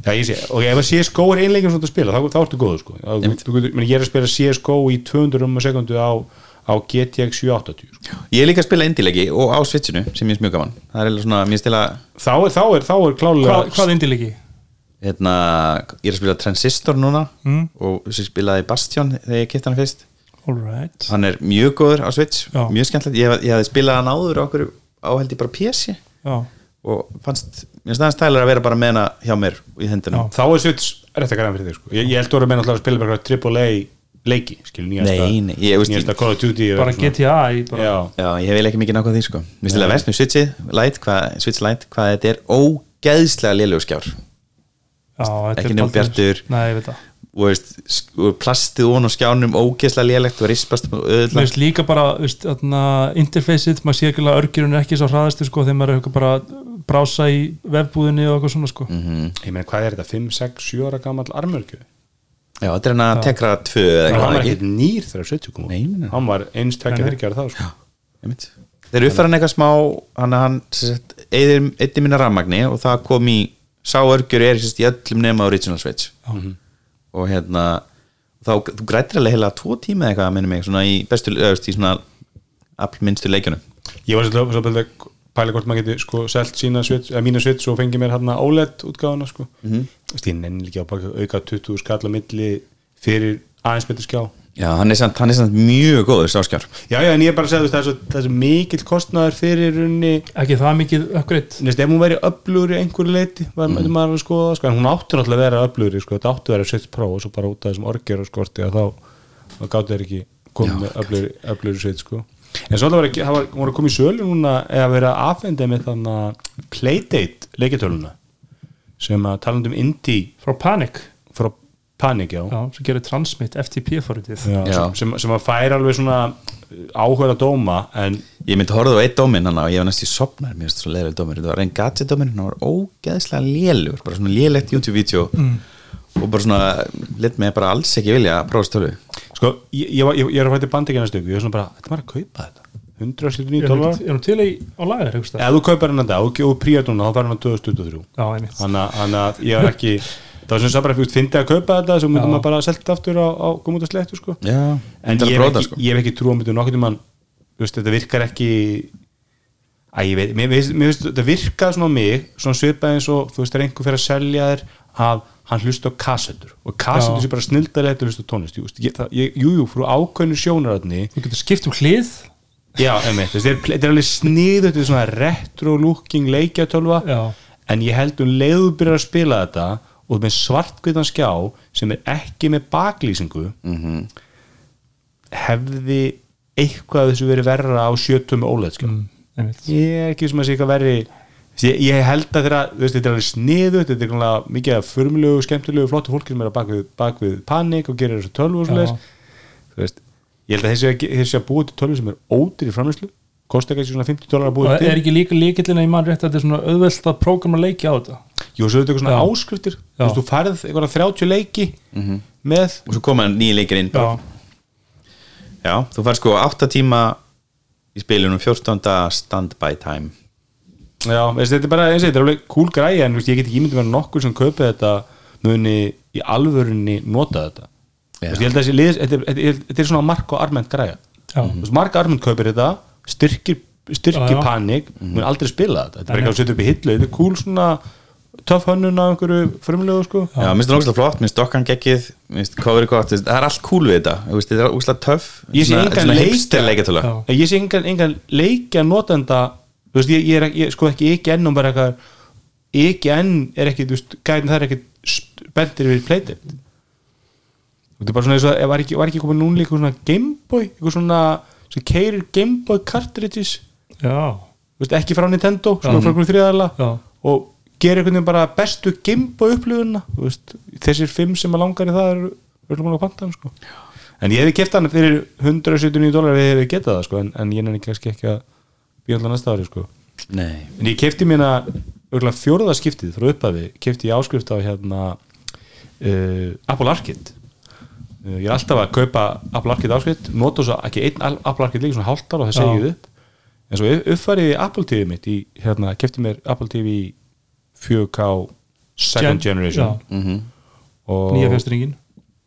Já, ég sé, og ef að CSGO er einleikin svona að spila, þá, þá ertu góður sko. Ég er að spila CSGO í 200 um sekundu á, á GTX 780 sko. ég er líka að spila indilegi og á switchinu sem ég er mjög gaman það er eiginlega svona, mér stila þá er, þá er, þá er klálega Hvað, hvað indilegi? hérna, ég er að spila Transistor núna Mm. og sem spilaði Bastion þegar ég kipta hann fyrst Alright hann er mjög góður á Switch, Já. mjög skemmtilegt ég, hef- ég hafði spilað hann áður á okkur áhældi bara PC Já, og fannst, mér finnst það stælar að vera bara með hana hjá mér í hendunum þá er Switch rétt að græna fyrir þig sko. ég, ég held að vera með náttúrulega að spila bara AAA leiki, skil, nýjasta Nei, nei, ég nýjasta Call of Duty bara. GTA í bara, Já, Já, ég hef ekki mikið nákvæð því sko. Mér finnst það verst með Switchið, Lite, hvað, Switch Lite hvað þetta er ógeðslega lélegu skjár. Já þetta Ekki dálítið- bjartur. Nei, ég veit það. Og veist, sk- og plastið ón og skjánum ógeðslega lélegt og rispast Mér finnst líka bara, veist, þarna, interfaceið, maður sé ekki að örgjurinn er ekki svo hraðastu sko, þegar maður er bara að brása í vefbúðinni og eitthvað svona sko. Mhm. ég meina hvað er þetta, 5, 6, 7 ára gammal armörgju Já, þetta er hann að tekra tvö eða hann eitthvað var ekki ekki nýr þegar Switch kom út. Nei, nei. hann var eins tvekja Nei, nei. þryggjar þá sko. Einmitt. Þeir eru uppfæran eitthvað smá hann hann eðir einnig minna rammagni og það kom í sá örgjur er sérst, í öllum nema original Switch og hérna þá, þú grættir alveg heila tvo tíma eða eitthvað að minni mig svona í bestu, öðust í svona allminnstu leikjunum ég var svolítið svolítið að pæla hvort maður geti sko selt sína Switch, eða mína Switch og fengi mér hérna OLED útgáfuna sko. Mm Mhm. -hmm. ég nenni líka að bara auka 20 skall á milli fyrir aðeins betur skjá. Já, hann er samt, hann er samt mjög góður sáskjár já já en ég er bara að segja þú veist, það er svo, það er svo mikill kostnaður fyrir runni ekki það mikið uppgreitt Nefnst, ef hún væri öflugur í einhverju leiti var mm. maður að skoða, sko, en hún áttur náttúrulega að vera öflugur, sko, þetta áttu að vera Switch Pro og svo bara út af þessum orger og skorti að þá, þá gáttu þeir ekki komið með öflugur, Switch, sko en svo það var það að koma í sölu núna eða vera aðfendið með þannig að Playdate leikjartöluna sem að talandi um indie frá Panic. Frá Panic, já, já, sem gerir Transmit FTP Já. Sem, sem, að færa alveg svona áhuga dóma en Ég myndi horfða á eitt dóminn hann og ég var næst í sopnar mér finnst svo leiður dóminn, þetta var einn gadget dóminn hann var ógeðslega lélugur, bara svona lélegt YouTube-vídeó mm. Og bara svona lit mig bara alls ekki vilja að prófa stölu sko, ég, ég, var- ég, ég er að fætti bandikina stöku ég er svona bara, þetta var að kaupa þetta. 179 er dólar hún er hún til í, á lagar einhvers staðar? ef þú kaupar hennar dag og, og príat núna þá fær hann á 2023 já, einmitt. Þannig að- að ég er ekki það var sem svo bara fyrst fyndi að kaupa þetta svo myndum maður bara að selta aftur á, á að slettu sko. Já, en er ég að hef ekki, sko. ég hef ekki trú á myndu nokkuð um hann þetta virkar ekki Æ, ég veit, mér, finnst- þetta virkað svona á mig, svona svipað eins og þú veist, þegar einhver fyrir að selja þér að hann hlusta á kassettur og kassettur sé bara snildalegt að hlusta tónlist jú, veist, ég, það, ég, jú, jú, frú ákveðnu sjónaröðni þú getur skipt um hlið. Já, einmitt, þetta er, þetta er alveg sniðu þetta er svona retro looking leikjatölva Já. en ég held um leiðu byrjar að spila þetta og með svartkvitan skjá sem er ekki með baklýsingu Mhm. hefði eitthvað þessu verið verra á sjötum óleð skjá mm, ég er ekki sem að sé eitthvað verri ég, ég held að þeirra, þú veist, þetta er alveg sniðu þetta er grunlega mikið af förmulegu, skemmtilegu flottu fólki sem er að bak við, bak við panik og gerir þessu tölvu og veist, ég held að þessi að, þessi að búið til tölvu sem er ódýr í framlýslu kosti ekki svona 50 dólar að búið og til. er ekki líka líkillin að ég man rétt að þetta er svona auðvelt að prógrama leiki á þetta? Jú, svo er þetta eitthvað svona áskriftir. Þú veist, þú færð eitthvað 30 leiki með. Og svo koma nýja leikir inn já, Já, þú fær sko 8 tíma í spilunum 14. standby time Já, veist, þetta er bara eins og þetta er alveg cool græja en þú veist, ég get ekki ímyndið vera nokkur sem kaupið þetta muni í alvörunni nota þetta. Þú veist, ég held að þessi liðs, þetta, er- þetta, er- þetta er svona mark og Já. Þú veist, mark arment kaupir þetta styrkir, styrkir Já, já. panik mun aldrei spila þetta, þetta er ekki að setja upp í hillu þetta er cool svona töff hönnun af einhverju frumlegu sko. Já, minnst það ógslag flott, minnst dokkan geggið minnst coverið gott, það er allt cool við þetta þú veist, þetta er ógslag töff Ég sé engan leikja notenda þú veist, ég, ég er ekki, ég, sko ekki ekki enn og bara eitthvað ekki enn er ekki, þú veist, gæðin það er ekki bendir við playtip þetta er bara svona eins og var ekki, var ekki komið núna líka svona Gameboy eitthvað svona sem keirir Gameboy cartridges? Já, veist, ekki frá Nintendo, svona frá einhverju þriðaðala já, og gerir einhvern veginn bara bestu Gameboy upplifuna. Þú veist, þessir fimm sem að langar í það eru múin að panta hann sko. En ég hefði keft hann fyrir 179 dólar við hefði getað það sko en, en ég nenni kannski ekki að býja alltaf næsta ári sko. Nei, en ég kefti mína örgulega fjóruða skiptið frá upphafi, kefti ég áskrift á hérna uh, Apple Arcade. Uh, ég er alltaf að kaupa Apple Arcade áskrift, nota svo ekki einn Apple Arcade líka svona hálftar og það segið upp. En svo upp- uppfærið í Apple TV mitt í, hérna, kefti mér Apple TV 4K second Gen- generation. já. og nýja fjastringin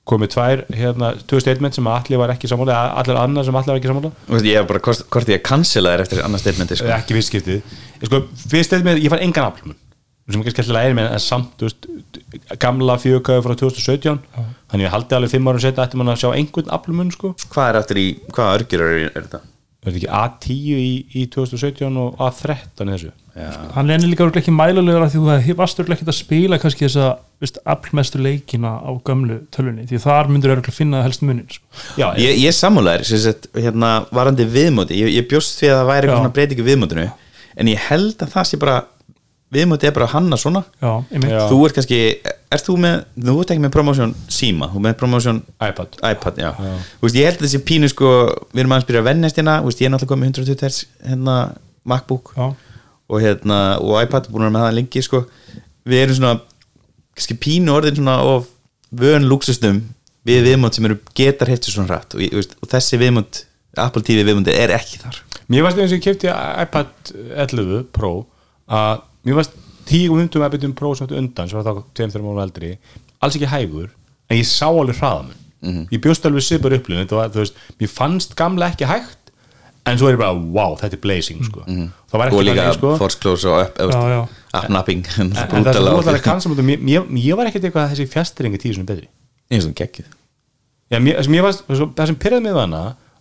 komið tvær hérna, tvö statement sem allir var ekki sammála allir annar sem allir var ekki sammála. Þú veist, ég hef bara hvort, hvort ég að cancela þér eftir annars statementi sko. ekki fyrst skiptið Ég sko, fyrst statement, ég far engan aflmun sem er kannski skemmtilega er með en samt þú veist, gamla fjögöðu frá 2017 þannig ég haldi alveg fimm árum setja ætti mann að sjá einhvern aflumun sko. Hvað er eftir í, hvaða örgjur er, er þetta? Er þetta ekki A10 í, í 2017 og A13 í þessu hann er líka örugglega ekki mælulegur að því þú varst örugglega ekki að spila kannski þessa veist, aflmestu leikina á gömlu tölunni því þar myndur örugglega finna helst munin sko. já, Ég, ég sagt, hérna, varandi viðmóti ég, ég bjóst því að það væri Já. eitthvað svona breytingu viðmótinu en ég held að það sé bara viðmóti er bara hanna svona. Já, Já. þú ert kannski, ert þú með þú ert ekki með promotion síma, þú ert með promotion iPad. iPad, já, Þú veist, ég held að þessi pínu sko, við erum aðeins byrja að vennast hérna ég er náttúrulega komið 120 Hz hérna, MacBook Já. og, hérna, og iPad, búin að vera með það lengi sko. við erum svona kannski pínu orðin svona of vön lúksustum við viðmót sem eru getar hefti svona hratt. Og, veist, og þessi viðmót, Apple TV viðmóti er ekki þar. Mér varst eins og ég kefti iPad 11 Pro að mér varst 10.50 iPadum Pro sem þetta undan sem var þá 2-3 mánu eldri alls ekki hægur en ég sá alveg hraðamun Mhm. ég bjóst alveg þú veist, mér fannst gamla ekki hægt en svo er ég bara, wow, þetta er blazing sko. það var Mhm. og ekki líka þannig sko. force close og up, Já, já. appnapping en, en það að mútu, mér, mér, mér var ekkert eitthvað að þessi fjastringi tíu sem betri ég finnst það geggjuð Já, mér, það sem ég það pyrraði mig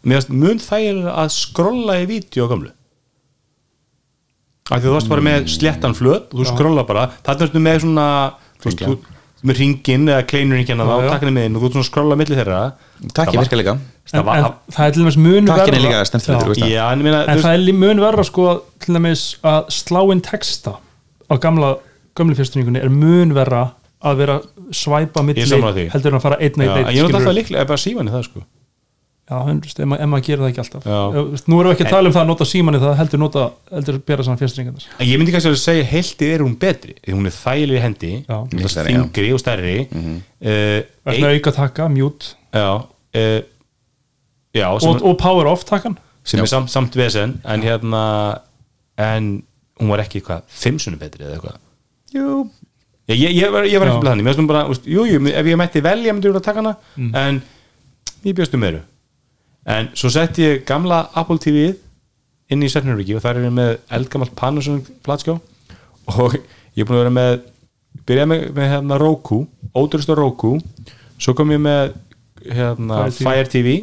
mér varst mun þægilega að skrolla í vídeo á gamlu því þú varst bara með sléttan flöt og þú skrolla bara, þarna ertu með svona þú veist, Hringja. þú með ringin eða kleinurringin þá já. takkinni með inn og þú að skrolla milli þeirra takk Það ég var- virka líka en, það það er til dæmis mun Takkin er það. já, en það er mun verra sko til dæmis að slá inn texta á gamla gömlu fjastringunni er mun verra að vera svæpa milli Ég er sammála því. heldur en að fara einn en eitt ég er skilurðu. alltaf líklega bara síman í það sko Já, en þú veist, ef, ma ef maður gerir það ekki alltaf. Já. Nú erum við ekki að tala um það að nota símanni það heldur nota, heldur bera saman fjastringarnar en ég myndi kannski að segja heiltið er hún betri því hún er þægileg í hendi þingri og stærri. Mm Verðna auka taka, mute. Já uh, já, og, og power off takan sem Já. er samt, samt vesen en hérna en hún var ekki eitthvað fimm sunni betri eða eitthvað. Jú, ég, ég, ég var, ég var ekki blæðan, mér finnst hún bara úst, jú, jú, ef ég mætti velja myndi ég að taka hana Mm. en ég bjóstu meiru en svo setti ég gamla Apple TV-ið inn í Sefnurviki og þar er ég með eldgamalt Panasonic flatskjá. Og ég er búin að vera með byrjaði með, með hérna Roku ódurist á Roku. Svo kom ég með hérna, Fire TV. Fire TV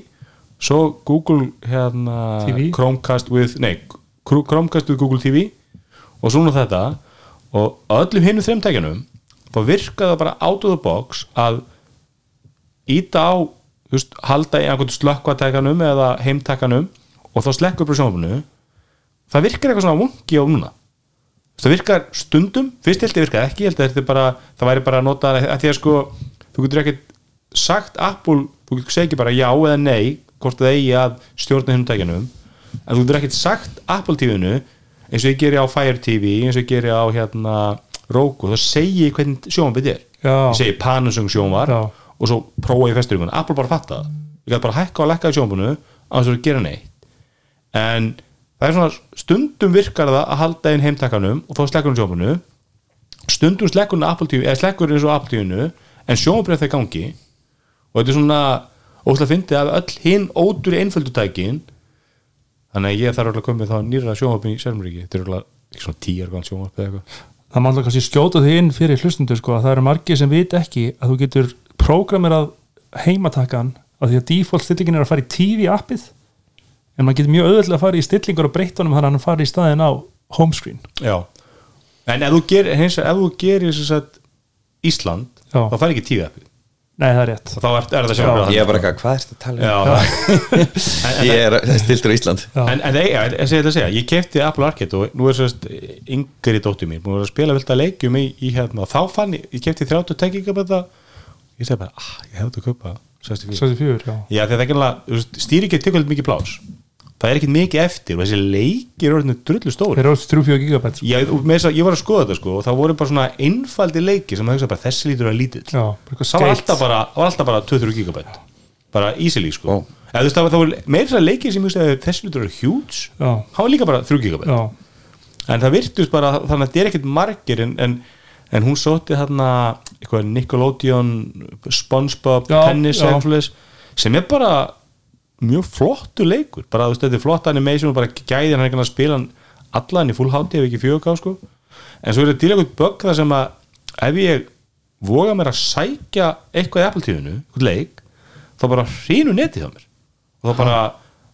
svo Google hérna, TV. Chromecast with nei, Chr- Chromecast with Google TV og svona þetta. Og öllum hinum þreim tækjanum þá virkaði það bara out of the box að íta á veist, halda í einhvern slökkvatækanum eða heimtækanum og þá slekkur bara sjónvarpinu. Það virkar eitthvað svona vungi á núna. Það virkar stundum. Fyrst held ég virkaði ekki, ég held er bara það væri bara að nota að því að sko þú getur ekkert sagt Apple þú getur segið ekki bara já eða nei hvort það eigi að stjórna hinn tækjanum en þú getur ekkert sagt Apple TV-nu eins og ég geri á Fire TV eins og ég geri á hérna Roku þá segi ég hvernig sjónvarpið er. Já. ég segi Panasonic sjónvar Já. Og svo prófa ég festuringun Apple bara fatta það. Ég gæti bara hækka og lekka í sjónvarpinu á þess að gera neitt. En það er svona stundum virkar það að halda inn heimtakanum og þá slekkur hún sjónvarpinu. Stundum slekkur hún Apple TV eða slekkur eins og Apple TV-nu en sjónvarpið það í gangi. Og þetta er svona óslega fyndið að öll hinn ódur í einföldutækin þannig að ég þarf alveg að koma með þá nýra sjónvarpin í Sérmuríki þetta er alveg ekki svona tíjar grann sjónvarpið eða eitthvað. Það má alltaf kannski skjóta því inn fyrir hlustundur sko, að það eru margir sem vit ekki að þú getur prógramerað heimatakan að því að default stillingin er að fara í TV appið en maður getur mjög auðvitað að fara í stillingar og breyttunum þannig að hann fari í staðin á homescreen Já, en ef þú gerir hins, ef þú gerir sem sagt Ísland, Já. þá fær ekki tíu appið. Nei það er rétt. Og þá er, er það ég er bara eitthvað, hvað er þetta að tala um? Já, það- ég er stiltur á Ísland. Já. en, en ég ætla að segja, ég kefti Apple Arcade og nú er sérst yngri dóttir mín, búin að vera að spila vilt að leikjum í, í hérna, og þá fann ég, ég kefti 30 tekkinga með það, ég segi bara ah, ég hefði að kaupa 64 64, já. Já, því að það er ekki alveg, stýri ekki tekur mikið plás það er ekkit mikið eftir og þessi leikir er orðinu drullu stóri þeir eru 3-4 gigabæt ég, ég var að skoða þetta sko og það voru bara svona einfaldi leikir sem bara þessi lítur að lítill. Það var alltaf bara, var bara 2-3 gigabæt. Bara easily sko. Ó. eða þú veist það var, voru meira leikir sem þessi lítur að huge. Já, það var líka bara 3 gigabæt. Já, en það virtust bara þannig að þetta er ekkert margir en, en, en hún sótti þarna eitthvað Nickelodeon Spongebob, Já, tennis já. eitthvað svoleiðis, sem er bara mjög flottu leikur. Bara þetta er flott animation og bara gæði hann ekki að spila allan í full HD ef ekki fjögur sko. En svo er þetta til eitthvað bögg það sem að ef ég voga mér að sækja eitthvað í Apple TV-nu, eitthvað leik þá bara hrínu netið hjá mér. Og þá bara,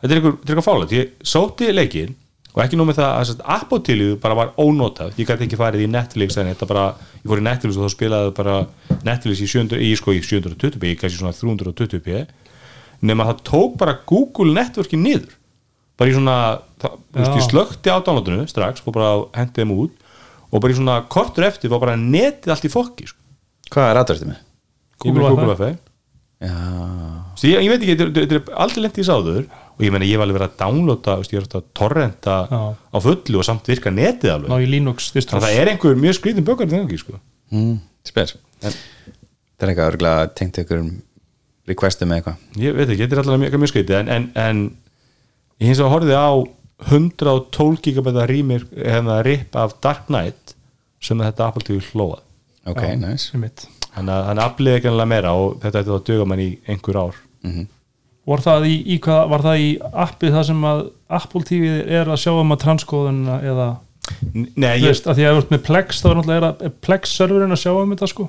þetta er eitthvað, eitthvað fálega ég sótti leikinn og ekki nóg með það að að Apple bara var ónotað. Ég gæti ekki farið í Netflix en þetta bara, ég fór í Netflix og þá spilaði bara Netflix í, 700, í, sko, í 720p í kannski svona 320p nema það tók bara Google Networki niður. Bara í svona það, þú veist, ég slökti á downloadinu strax og bara hendi þeim út. Og bara í svona kortur eftir var bara netið allt í fokki sko. Hvað er aðdörstu með? Google Google Fi Já, Svo ég, ég veit ekki, þetta er- aldrei lent í sáður og ég meina ég var alveg verið að downloada veist, ég er að torrenta Já. á fullu og samt virka netið alveg. Ná í Linux þannig að það er einhver mjög skrítin bökar þegar ekki sko. mm, spes. En, Það er eitthvað örgulega tengt ykkur requestum með eitthvað? Ég veit ekki, þetta er alltaf mjög, mjög skrítið en, en, en ég hins vegar horfði á 112 gigabæta rýmir hefna rip af Dark Knight sem þetta Apple TV hlóða Ok, nice. sem mitt þannig að hann afliði ekki alveg meira og þetta ætti þá að duga mann í einhver ár var það í, í hvað, var það í appið það sem að Apple TV er að sjá um að transkóðuna eða Nei, ég, veist, að því að þú ert með Plex þá er náttúrulega er, að- er Plex serverinn að sjá um þetta sko?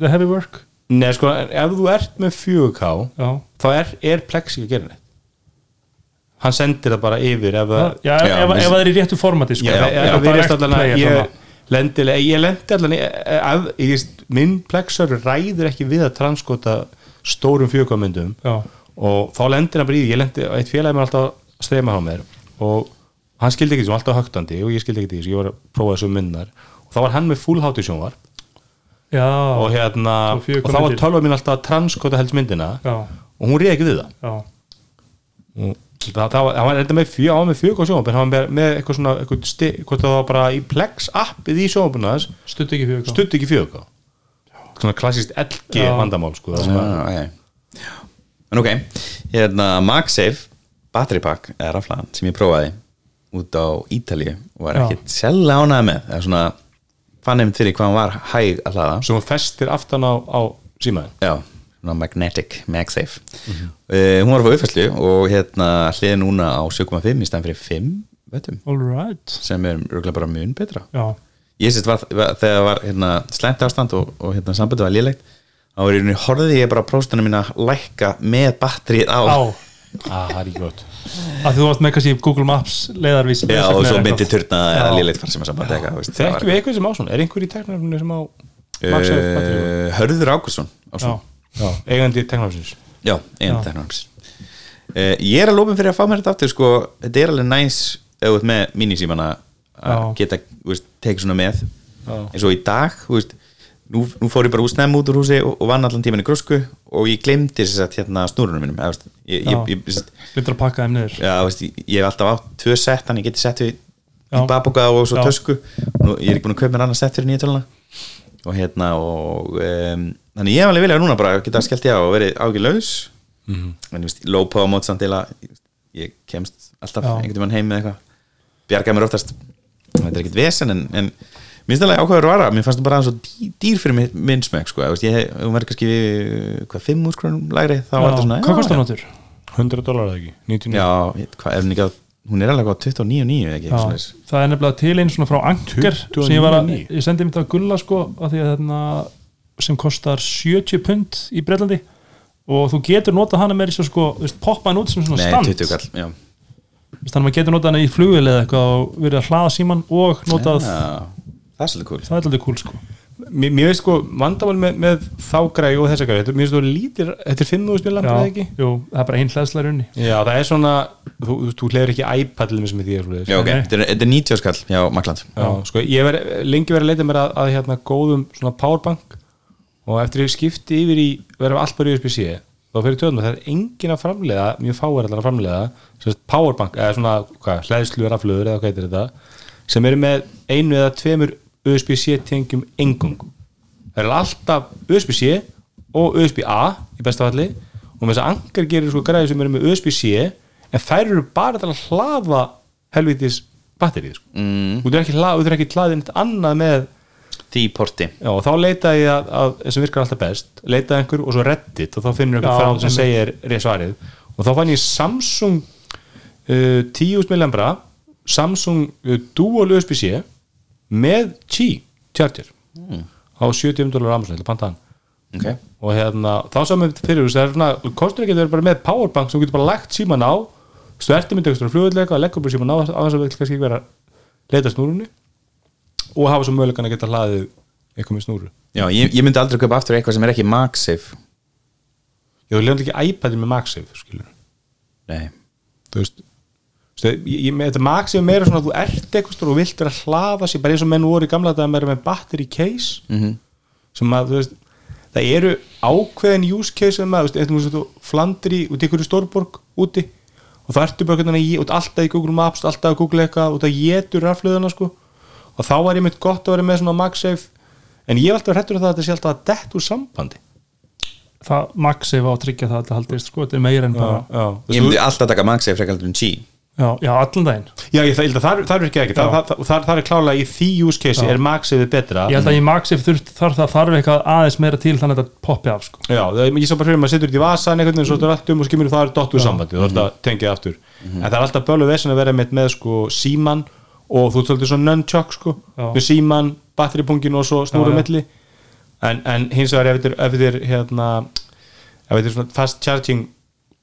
The heavy work? Nei sko, ef þú ert með 4K já, þá er, er Plex ekki að gera neitt. Hann sendir það bara yfir ef það já, ef, Já, ef, við- ef það er í réttu formati sko, Já, ert allan að player ég þarna. lendi, ég lendi að, ég, veist, minn plexur ræður ekki við að transkota stórum fjögkamyndum já, og þá lendir hann bara í því ég lendi, eitt félagi mér alltaf að streyma á mér og hann skildi ekki því, hann var alltaf högtandi og ég skildi ekki því, svo ég var að prófa þessu mynnar og þá var hann með full hátu sjónvar já, og hérna, Og 4K og þá var tölva mín alltaf að transkota helst myndina já, og hún reyði ekki við það. Já, og það, það var, hann var enda með fjö, hann var með fjög á sjónvarpin, hann var með, með eitthvað svona eitthvað sti, hvort það var bara í Plex appið í sjónvarpina þess stutt ekki fyrir stutt ekki fjög svona klassist LG Já. vandamál sko, það sem að. En ok, hérna MagSafe battery pack eða raflaðan sem ég prófaði út á Ítalíu og var Já. ekkit sérlega ánægð með. Eða svona fann einmitt fyrir hvað hann var hæg að hlaða. Sem festir aftan á, á símaðin Já, svona magnetic MagSafe. Uh, hún var fá uppfæslu og hérna hliði núna á 7,5 í stæðan fyrir 5 vettum all right. Sem er röglega bara mun betra. Já, ég sést var, var, þegar var hérna, slæmt ástand og, og hérna, sambandi var lélegt þá var í rauninni horfði ég bara próstunum mín að lækka með batterið á. Á. Ah, það er ekki gott. Að þú varst með kannski Google Maps leiðarvís Já, og svo myndi turna eða lélegt fara sem að sambandi eitthvað þekkjum við eitthvað sem á svona, er einhver í teknarfinu sem á uh, Hörður Ákusson eigandi teknarfins Já, eigin teknarfins uh, Ég er að lófum fyrir að fá mér þetta aftur sko, þetta er alveg næs ert með minisímana að geta þú veist, tekið svona með. Já. eins og í dag þú veist, nú, nú fór ég bara úr snemm út úr húsi og, og vann allan tíman í grösku og ég glemdi hérna snúrunum mínum eða, ég, ég, Já. ég, ég, hlutur að pakka þeim niður já, veist, ég, hef alltaf átt tvö sett þannig ég geti sett í babúka og svo Já. tösku og nú, ég er ekki búin að kaupa mér annað sett fyrir nýja töluna og hérna og um, þannig ég hef alveg viljað núna bara að geta skellt ég á og verið ágið laus Mhm. en ég veist, low power mót samt til að ég kemst alltaf Já. einhvern veginn heim með eitthvað bjarga mér oftast þetta er ekkert vesen en, en minnst alveg ákveður vara mér fannst það bara aðeins svo dý- dýr fyrir minn, smekk sko, Þú veist, ég hún verður kannski hvað, 5 úr skrónum lægri þá var þetta svona hvað já, kostar já. náttúr? 100 dólar eða ekki, 99 Já, hvað er hún ekki að hún er alveg á 29.9 ekki, Já, það er nefnilega til einn svona frá Anker 29. sem ég var að, ég sendi mér það að gulla sko að því að þarna sem kostar 70 pund í Breitlandi og þú getur notað hana með þessu sko, þú veist, poppa hann út sem svona Nei, stand 20 kall já. Þú veist, þannig að maður getur notað hana í flugil eða eitthvað og verið að hlaða síman og notað, Já, það er svolítið cool. Það er alltaf cool sko. Mér, mér veist sko, vandamál með, með þá græði og þessa græði, mér veist þú lítir þetta er 5.000 mil Já, eða ekki? jú, það er bara einn hlæðslega runni já, það er svona, þú, þú, þú hleyður ekki iPad til með því er svoleiðis. Já, ok, þetta er, þetta er 90 skall Já, Makland Já, sko, ég verið- lengi verið að leita mér að, að hérna góðum svona powerbank og eftir ég skipti yfir í verðum allt bara USB-C þá fyrir tjóðum það er engin að framleiða mjög fáir allar að framleiða sem sagt powerbank eða svona hvað, hlæðslu raflöður eða hvað heitir þetta sem eru með einu eða tveimur USB-C tengjum engungum það er alltaf USB-C og USB-A í besta falli og með þess að angar gerir sko græði sem eru með USB-C en þær eru bara til að hlaða helvitis batterið sko. mm. þú er ekki hlað, þú ekki hlaðið neitt annað með því porti Já, og þá leitaði ég að, að sem virkar alltaf best leitaði einhver og svo reddit og þá finnur einhver frá sem segir rétt svarið og þá fann ég Samsung uh, 10 millambra Samsung uh, Dual USB-C með Qi charger á 70 dólar hann okay. og hérna, þá saman fyrir þú, það er svona, kostur ekki að vera bara með powerbank sem getur bara lagt síman á ertu myndið eitthvað flugullega og leggur bara síman á þess að við kannski ekki vera að leita að snúrunni og hafa svo mögulegan að geta hlaðið eitthvað með snúru. Já, ég, ég myndi aldrei kaupa aftur eitthvað sem er ekki MagSafe. Já, þú lefndi ekki iPadin með MagSafe skilur Nei, þú veist þetta MagSafe er meira svona að þú ert eitthvað og vilt vera að hlaða sér bara eins og menn voru í gamla dag með battery case. Mhm. sem að þú veist það eru ákveðin use case sem að, þú flandir í út í ykkur stórborg úti og það ertu bara að alltaf í Google Maps alltaf að Google eitthvað og það getur raflöðuna sko. Og þá var ég mitt gott að vera með svona MagSafe en ég hef alltaf hrættur að það að þetta sé alltaf að dett úr sambandi. Það maxi var að tryggja það að haldist sko, þetta er meira en bara já, þú ég myndi alltaf taka MagSafe frekar heldur en Qi já, já, allan daginn. Já, ég, held að það, það er ekki ekki, það, það, það, er klálega í því use case Já. er MagSafe betra. Ég held að í þurft þarf það þarf eitthvað aðeins meira til þannig að þetta poppi af sko. Já, það, ég sá bara fyrir maður setur þetta í vasan einhvern veginn svo er allt um og skimur það er dottu sambandi þú ert að tengja aftur. En það er alltaf bölu vesen að vera með, með sko síman og þú töldir svona nunchuck sko með síman, batteripungin og svo milli. En, en hins vegar ef þetta er, er hérna fast charging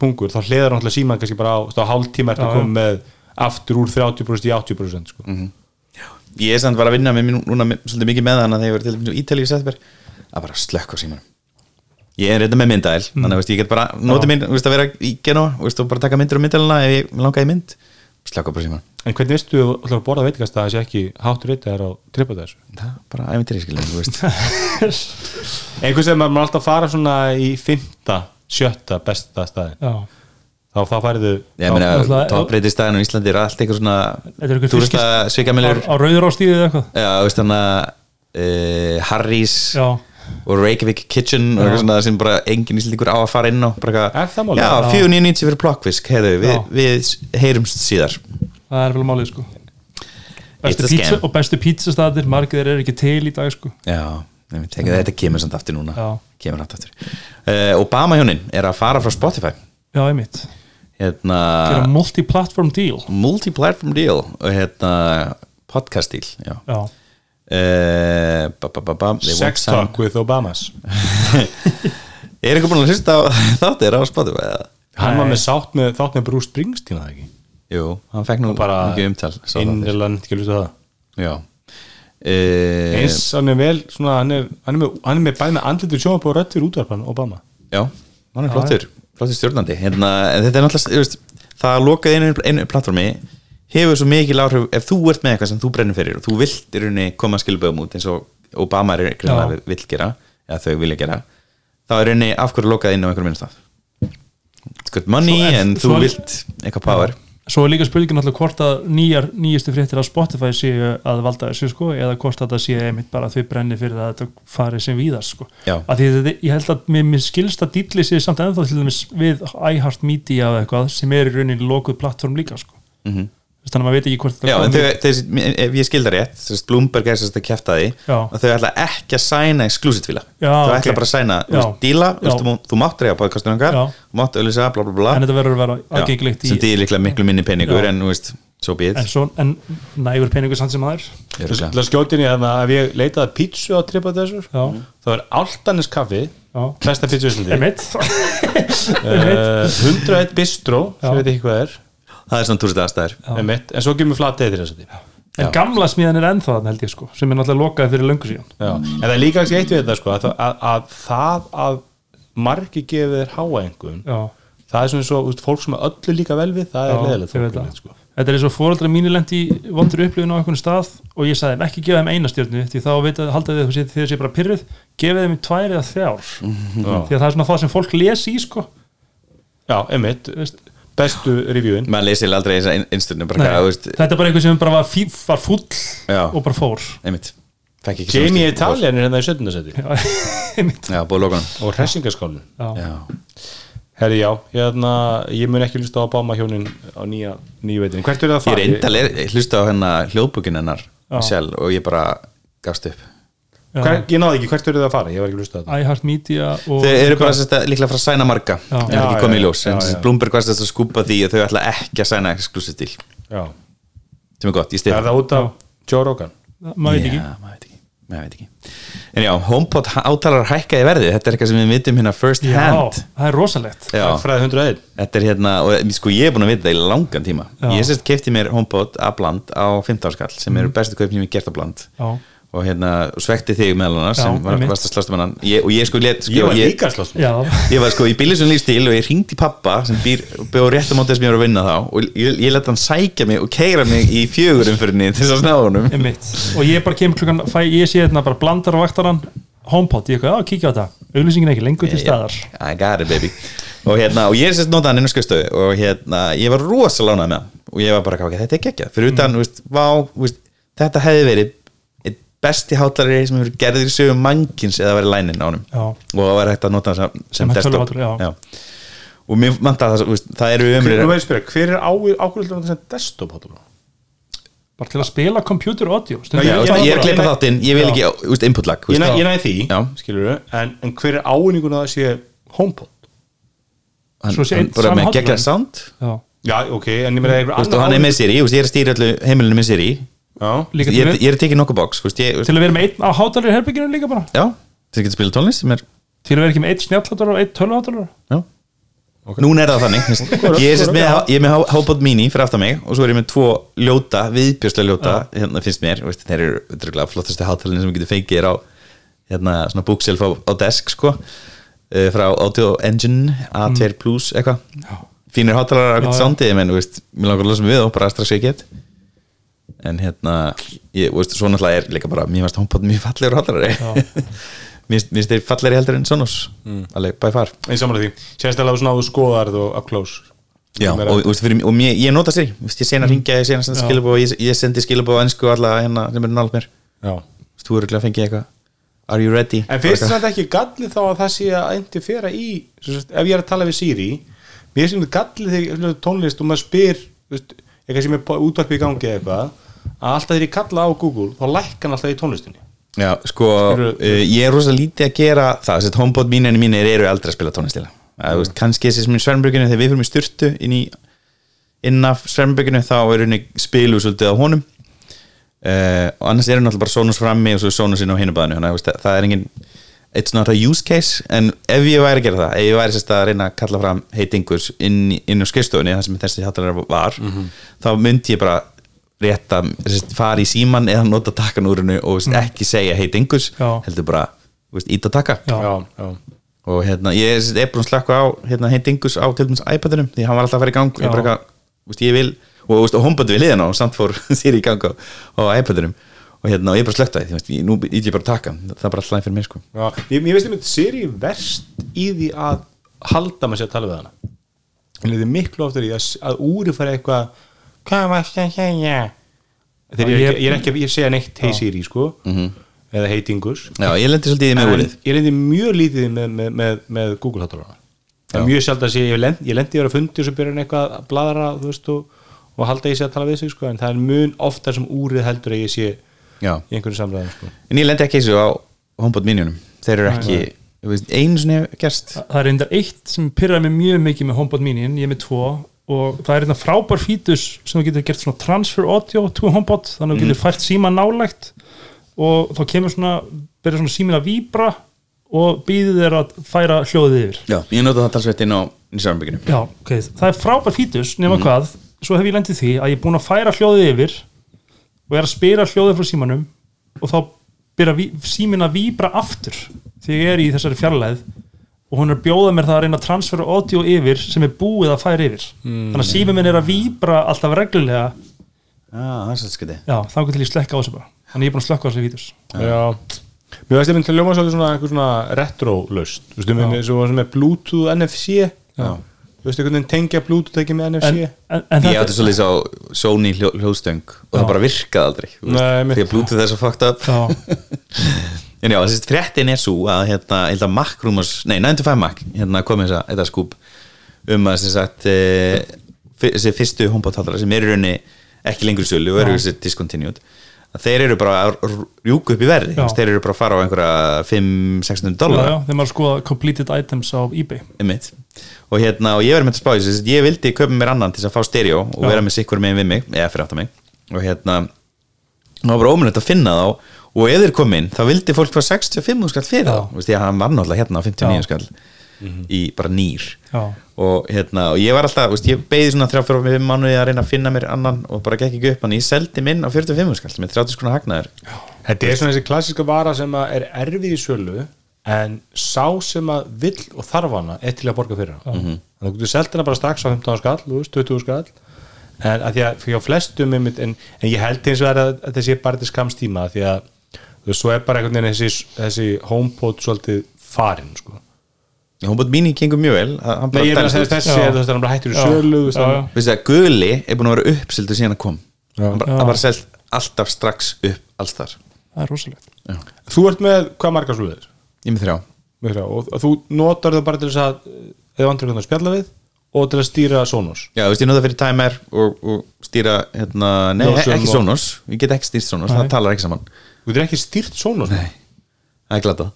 pungur þá hliðar náttúrulega síman kannski bara á, á hálftíma eftir Já, að koma með aftur úr 30% í 80% sko. Ég er samt var að vinna með mér núna svolítið mikið með hana þegar ég var til dæmis í setber að bara slökk á símanum. Ég er reynda með myndæl þannig að ég get bara notið veist, að vera í veist, og bara taka myndir á myndæluna ef ég langaði í mynd. Slökk á bara símanum. En hvernig veistu þú að borða veitikast að sé ekki háttur eitt eða á tripa þessu? Það er bara æfintir í veist. Einhvers veginn maður alltaf fara svona í fymta, sjötta besta staði já, þá, þá færðu Ég meina, náttúrulega- toppbreytið staðin á Íslandi er allt eitthvað svona er túrista á, svikamilur á rauður ástíðið eða eitthvað? Já, veist þannig að uh, Harry's já, og Reykjavík Kitchen og eitthvað svona sem bara engin íslendingur á að fara inn á bara Er það eitthvað, málið? Já, Já. 490 fyrir plokkvisk, heiðu, við, við heyrumst síðar. Það er vel málið sko. Bestu pizza, og bestu pizzastadir margir þeir eru ekki til í dag sko. Já, tekið, þetta kemur samt aftur núna. Kemur aftur aftur. Uh, Obama hjónin er að fara frá Spotify. Já, einmitt, hérna, multi-platform deal. Multi-platform deal og hérna podcast deal já. já, Uh, ba, ba, ba, Sex talk with Obamas. Er eitthvað búin að hlusta á þáttir á Spotify? eða? Hann var með sátt með, þátt með Bruce Springsteen það ekki? Jú, hann fekk nú bara umtal þáttir. Innirland, ekki að hlusta það? Já Eins, hann er vel, svona, hann er, hann er með, hann er með bæði með andlitur sjóma på fyrir útvarpan, Obama. Já, hann er flottur flottur stjórnandi. Hérna, en þetta er náttúrulega það að loka einu, einu plattformi hefur svo mikil áhrif ef þú ert með eitthvað sem þú brennur fyrir og þú vilt í rauninni koma skilböðum út eins og Obama er greinlega vill gera eða þau vilja gera þá er rauninni af hverju lokað inn á einhverjum minnstaf It's good money Svo en svo þú vilt eitthvað power svo er líka spurningin alltaf hvort að nýjar, nýjustu fréttir á Spotify séu að valda þessu sko eða hvort að það sé einmitt bara að þau brenni fyrir að þetta fari sem víðast sko. Að því þetta, ég held að mér, skilst að dýtli sér samt ennþá til dæmis við iHeart Media eða eitthvað sem er í rauninni lokuð plattform líka sko. Mhm. Þess, þannig að maður veit ekki hvort þetta Já, þau, þau, ef ég skilda rétt þess, Bloomberg er þess að kæfta því Já. og þau ætla ekki að sæna exclusive fíla. Þau ok. ætla bara að sæna, veist, díla veist, þú, þú mátt reyja podcastunum þú mátt auðvisa, bla bla bla. En þetta verður að vera aðgengilegt í sem því líklega miklu minni peningur Já. en, þú veist, so be it. En, svo, en nægur peningur samt sem aður. Örugglega. Það skjóti inn í þannig að ef ég leitaði pítsu á tripa þessur þá er Altanis kaffi já, besta pítsu í Íslandi emitt uh, 101 bistró sem veit ekki hvað er það er svona túrstu aðstæður. Einmitt, en svo kemur flatið til þess að því en gamla smíðan er ennþá þannig held ég sko sem er náttúrulega lokaði fyrir löngu síðan. Já, en það er líka ekki eitt við þetta sko, að, að, að það að margi gefið þér háaengun það er svona svo, úst, fólk sem er öllu líka vel við það er leðilegt sko. Þetta er eins og fóreldra mínu lendi í vondur upplifun á einhvern stað og ég sagði ekki gefa þeim eina stjörnu því þá veit að halda þið þeir sé bara pyrruð gefið þeim tvær eða þrjár. Já. því að það er svona það sem fólk lesi í sko. Já, einmitt, Veist- bestu reviewin maður leysir aldrei þess að einstunum þetta er bara einhver sem bara var, fí, var fúll Já. og bara fór Jamie. Italian er hérna í 17. seti Já, búið lókunum og hressingaskálin herri já, hérna, ég mun ekki hlusta á Obama hjónin á nýja, nýju veitin hvert er það að Ég fara? reyndal er, ég hlusta á hennar hljóðbúkin hennar Já. sjálf og ég bara gafst upp. Hver, ég náði ekki, hvert er það að fara? ég var ekki hlusta á þetta. iHeart Media og Þau eru bara sérst, líklega frá að sæna marga. Já. Það er Já, ekki komið í já, ljós já, en já. já, Bloomberg var sérst að skúpa því og þau ætla ekki að sæna exclusive deal. Sem er gott, ég stið er það. út af Joe Rogan? maður veit ekki. Já, maður veit ekki, maður veit ekki. En já, HomePod átalar hækkaði verði Þetta er eitthvað sem við vitum hérna first Já, hand. það er rosalegt. Já, fræði 101 þetta er hérna og sko ég er búin að vita það í langan tíma. Já. Ég sérst kefti mér HomePod að bland á 15 skall sem eru bestu kaup sem ég gert á bland Já, og hérna og svekti þig meðal Já, sem var, varst að slást um hann. Ég, og ég sko let sko, ég var líka slóst já, ég var sko í bílisum lífstíl og ég ringdi pappa sem býr, býr rétt á móti þess að ég var að vinna þá. Og ég, ég let hann sækja mig og keira mig í fjögurumfyrinni til þess að sná honum. Og ég bara kemur klukkan, fæ, ég sé hérna bara blandar á vaktaran HomePod, ég já, kíkja á þetta. Auðlýsingin ekki lengur til staðar. I got it baby. Og, hérna, og ég er sérst notað hann inn á skrifstöðu og hérna, ég var rosa lánað með hann. Og ég var bara, þetta er geggjað. Fyrir utan, mm. veist, vá, veist, þetta hefði verið besti hátalari sem hefur gerðir í sögum mannkins eða verið lænin á honum Já. og það var hægt að nota hann sem, sem desktop tölvuhátalarar, já. og mér vantar það, það eru umrið hver er ákveðlega þetta sem desktop hóttalum? bara til að spila computer audio Já, Stundum Já, það ég er að klippa þáttinn, ég vil ekki input lag Ég já. ég næði því, Já. skilur en, en hver er ávinningun að það sé HomePod? hann, hann bara með geggjað sound Já, Já, ok, en ég meina hann er með Siri, veist, ég er að stýra öllu heimilinu með Siri Já, líka ég, til, er- ég er að tekið nokkuð box veist, ég, til að vera með einn á hátalara í herbygginu líka bara. Já, til að geta spila tónlist sem er til að vera ekki með einn snjallhátalara og einn tölvuhátalara. Já. Núna er það þannig. Ég er, sérst með, ég er með HomePod mini fyrir aftan mig og svo er ég með tvo ljóta, viðbjörslega ljóta hérna finnst mér, veist, þeir eru örugglega flottustu hátalinn sem við getum fengið er á hérna svona bookshelf á, á desk sko, uh, frá Audio Engine A2 Plus eitthvað. Fínir hátalar á Já, eitthvað já. sándi ég menn, veist, mér langar að losa mig við og bara strax ég get en hérna ég, veist, svo náttúrulega er líka bara mér varst HomePod mjög fallegur hátalari mér finnst- finnst þeir fallegri heldur en Sonos. Alveg by far. Ég samanlega því. Sérstaklega svona á þú skoðar og up close. Já, og, og, fyrir, og mér, ég nota sér ég sena að ringja, ég sena senda Já. skilabóð ég, ég sendi skilabóð á ennsku alla hérna sem eru nált mér. Þú eru ekki að fengið eitthvað. Are you ready? En finnst þess að ekki gallið þá að það sé að interfera í, ef ég er að tala við Siri mér finnst þetta gallið þegar tónlist og maður spyr, veist, eitthvað sem er útvarpi í gangi eða eitthvað að alltaf þegar ég kalla á Google, þá lækkan alltaf í tónlistinni. Já, sko, Eru- uh, ég er rosa lítið að gera það, þess að homebot mínir mínir eru aldrei að spila tónlistila mm. veist, kannski þessi sem í Svernbjörginu þegar við fyrir með styrtu inn í inn af Svernbjörginu þá er henni spilu svolítið á honum. Uh, og annars er henni alltaf bara Sonos frammi og svo Sonos inn á hinabæðinu þannig að veist, það er engin it's not a use case en ef ég væri að gera það, ef ég væri sérst að reyna að kalla fram heitingus inn, í- inn á skrifstofunni það sem þessi hátalara var þá myndi ég bara rétt að fara í síman eða nota takkan úr hennu og mm. ekki segja heitingus Já. heldur bara ít að taka Já. já, og hérna, ég er er búin að slakka á hérna, heitingus á til dæmis iPadinum því hann var alltaf að fara í gang ég, bara veist, ég vil, og, veist, og homebot við liðan á og samt fór þér í gang á, á iPadinum og hérna, og ég bara slökta því veist, ég, nú ít ég bara að taka, það er bara alltaf fyrir mér sko. já. Ég, ég veist einmitt Siri verst í því að halda með sér að tala við hana. En það er miklu oftar í að, að úri fara eitthvað hvað varst að segja? Þegar ég, er ekki- ég er ekki að ég segja neitt hey Siri sko eða heitingus já, ég lendi svolítið í með úrið. ég lendi mjög lítið með, með, með, með Google hátalara það er mjög sjálf að sé, ég lendi, ég lendi að vera fundi og svo byrjar hann eitthvað að bladra og, og halda ég sé að tala við sig sko, en það er mun oftar sem úrið heldur að ég sé já. í einhverju samræðum sko. en ég lendi ekki þessu á homebot mínunum þeir eru ekki, einu svona hef gerst. Það er reyndar eitt sem pyrraði mig mjög mikið með HomePod mini ég er með tvo og það er reyndar frábær fítus sem þú getur gert svona transfer audio to HomePod þannig að þú getur fært síma nálægt og þá kemur svona svona símin að víbra og býðið þér að færa hljóðið yfir. Já, ég nota það talsveit inn á Svernbjörginu Já, ok, það er frábær fítus nema hvað, svo hef ég lendið því að ég er búin að færa hljóðið yfir og er að spila hljóðið frá símanum og þá byrja síminn að víbra aftur þegar ég er í þessari fjarlæð og hún er að bjóða mér það að reyna að transfera audio yfir sem er búið að færa yfir. Þannig að síminn minn er að víbra alltaf reglulega. Er skriði já, þá getur ég slekka á þessu bara. Þannig ég er búin að slekka á þessu fítus Já. Mér veist ég myndi að ljóma svolítið svona eitthvað svona retro-laust Þú veist, með, með, svo, með Bluetooth NFC Já. Þú veist, einhvern veginn tengja Bluetooth ekki með NFC en, en, en Ég átti svolítið á Sony hljó, hljóðstöng og það bara virkaði aldrei þú veist, Nei, því að Bluetooth er svo fucked up. Já, En já, þessi fréttin er svo að hérna, ég held að Mac Rumors, nei, 95 Mac hérna komið þess að þetta skúp um að sem sagt e, þessi fyrstu homebot-haldara sem eru í rauninni ekki lengur í sölu og eru Já. þessi discontinued þeir eru bara að rjúku upp í verði þeir eru bara að fara á einhverja 5-600 já, dólar já, þegar maður skoða completed items á eBay. Einmitt. Og hérna, og ég verið með þetta spáðis að ég vildi köpa mér annan til þess að fá stereo og Já. vera með sikkur megin við mig, eða fyrir átt mig. Og hérna, það var bara ómulegt að finna þá. Og ef þeir kom inn, þá vildi fólk fá 65 skall fyrir Já. þá, veist, ég hann var náttúrulega hérna á 59 Já. skall í bara nýr. Og hérna, og ég var alltaf, þú veist, ég beði svona 3-4 mánuði að reyna að finna mér annan og bara gekk ekki upp, hann ég seldi minn á 45 skall með 30 skona hagnaður. Þetta er svona þessi klassiska vara sem að er erfið í sölu en sá sem að vill og þarf hana er til að borga fyrir hana. Þannig að þú getur selt hana bara strax á 15 skall þú veist, 20 skall. En að því að fyrir flestum einmitt, en, en ég held eins og að, að þetta sé bara til skamstíma því að þú veist, svo er bara einhvern veginn þessi, þessi homepod svolítið farin sko. Homebot Mini gengur mjög vel hann Nei, bara ég dælst út. þessi er hann bara hættur í Já. sölu þú veist, Já, hann- já. Veistu að Guli er búin að vera uppsildu síðan að kom. Hann bara, selt alltaf strax upp alls þar það er rosalegt. Þú ert með hvað margar ég er með þrjá. Með þrjá. og þú notar það bara til þess að eða vandur hvernig að spjalla við og til að stýra Sonos. Já, þú veist, ég nota fyrir timer og, og stýra, hérna, nei, Ljósum ekki og- Sonos. Ég get ekki stýrt Sonos, það talar ekki saman. Þú getur ekki stýrt Sonos? Nei, það er glata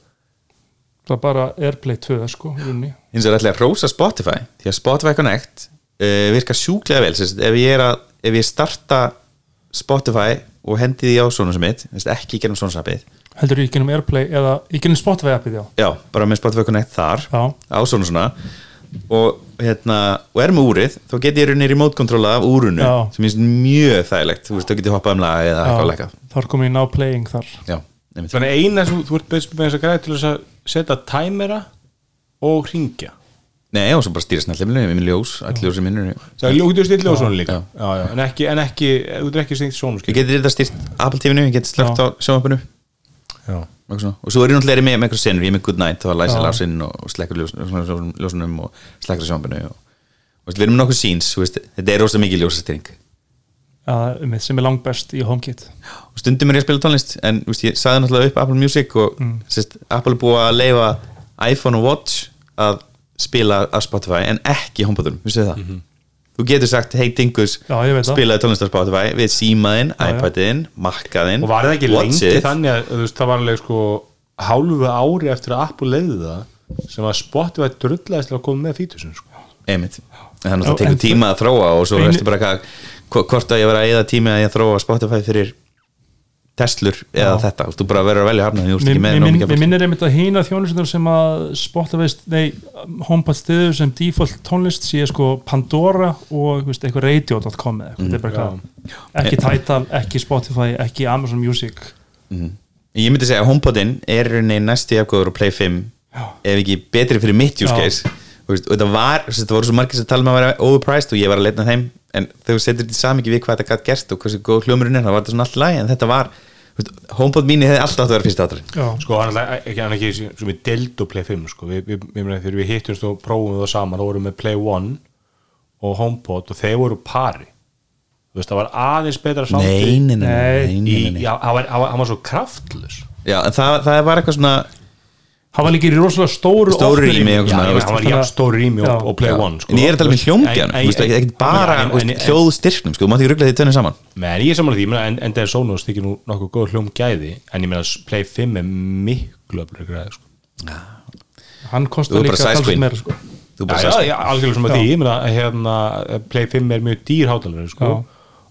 það er bara Airplay 2 sko. Hins vegar ætla ég að rósa Spotify Því að Spotify Connect uh, virkar sjúklega vel. Sest, ef, ég er að, ef ég starta Spotify og hendi því á Sonosum mitt sest, ekki gennum Sonos appið. Heldur í gennum Airplay eða í gennum Spotify appið já, Já, bara með Spotify Connect þar já, á Sonosuna og, hérna, og er með úrið þá get ég rauninni remote controla af úrunu Já. sem finnst mjög þægilegt. Þú veist, þá get ég hoppað um lag eða eitthvað leika. Þá er komið í now playing þar. Já, Þannig eina sem þú ert beðst með þess að græða til þess að setja tæmera og ringja Nei, og svo bara stýra snalliminu, við minn ljós, allir ljós sem minnur Það er stilla og svona líka. Já. já, já, en ekki, en ekki, þú ert ekki stýrt Sonos Ég geti þetta stýrt Apple TV-nu, ég geti slögt á sjónvampinu Já. og svona. svo er ég náttúrulega með, með einhver senur, ég er með Good Night og læsa lásinn og slekkur ljós, ljósunum og slekkur sjónvampinu og, við erum með nokkuð síns, þetta er rosa mikið ljósastýring um, sem er langbest í HomeKit og stundum er ég að spila tónlist en veist, ég saði náttúrulega upp Apple Music og Mm. sérst, Apple er búið að leifa iPhone og Watch að spila af Spotify en ekki HomePodum, vissu það þú getur sagt, hey Dingus það. spilaði tónlist af Spotify við símaðinn, iPadinn, Mackaðinn og var það ekki lengi þannig að veist, það var alveg sko hálfu ári eftir að Apple leiði það sem að Spotify drullaðist til að koma með fítusinn sko. einmitt, en það er náttúrulega Já, tekur tíma að þróa og svo Einu- veistu bara hvað hvo- hvort að ég vera að eða tími að ég þróa Spotify fyrir Teslur eða Já. þetta, þú bara verður að velja hafna því þú ert Mér minnir einmitt að hýna þjónustendur sem að Spotify, nei, HomePod stiður sem default tónlist sé sko Pandora og veist, eitthvað radio.com eða eitthvað, þetta er bara eitthvað ekki Tidal, ekki Spotify, ekki Amazon Music. Ég myndi segja að HomePodin er í næstu jafnkvæður og Play 5 Já. ef ekki betri fyrir mitt use case. Og þetta var, þetta voru svo margir sem tala um að vera overpriced og ég var að leita að þeim en þegar þú setur þetta í samingi við hvað þetta gætt gert og hversu góð hljómurinn er, þá var þetta svona allt læg en þetta var, HomePod mini hefði alltaf átt að vera fyrst átrið Já, sko ekki, hann er ekki sem við delt og Play 5 sko. við, við, við, við, þegar við hittumst og prófum það saman þá vorum við Play 1 og HomePod og þeir voru pari þú veist það var aðeins betra Nei, samtíð nei, nei, nei, Nei. nei, í, nei, nei. já, hann, var, hann, var, hann var svo kraftlus Já, en það, það var eitthvað svona hann var líka í rosalega stóru Stóru rými og svona, hann var þannig jafn að- stór rými og, og Play Já. 1 sko. En ég er að tala um hljómgjan, En- þú veist, en- ekki bara en- en- hljóðstyrknum, sko, þú mátti ekki ruggla því tönnu saman Men ég er samanlega því, ég meina, en, en það er Sonos þykir nú nokkuð góð hljóm gæði en ég meina Play 5 er miklu öflur græði sko. hann kostar líka queen. meira sko. Þú Já, bara já, sagði já, algjörlega sem að því, ég meina hérna, Play 5 er mjög dýr hátalari sko.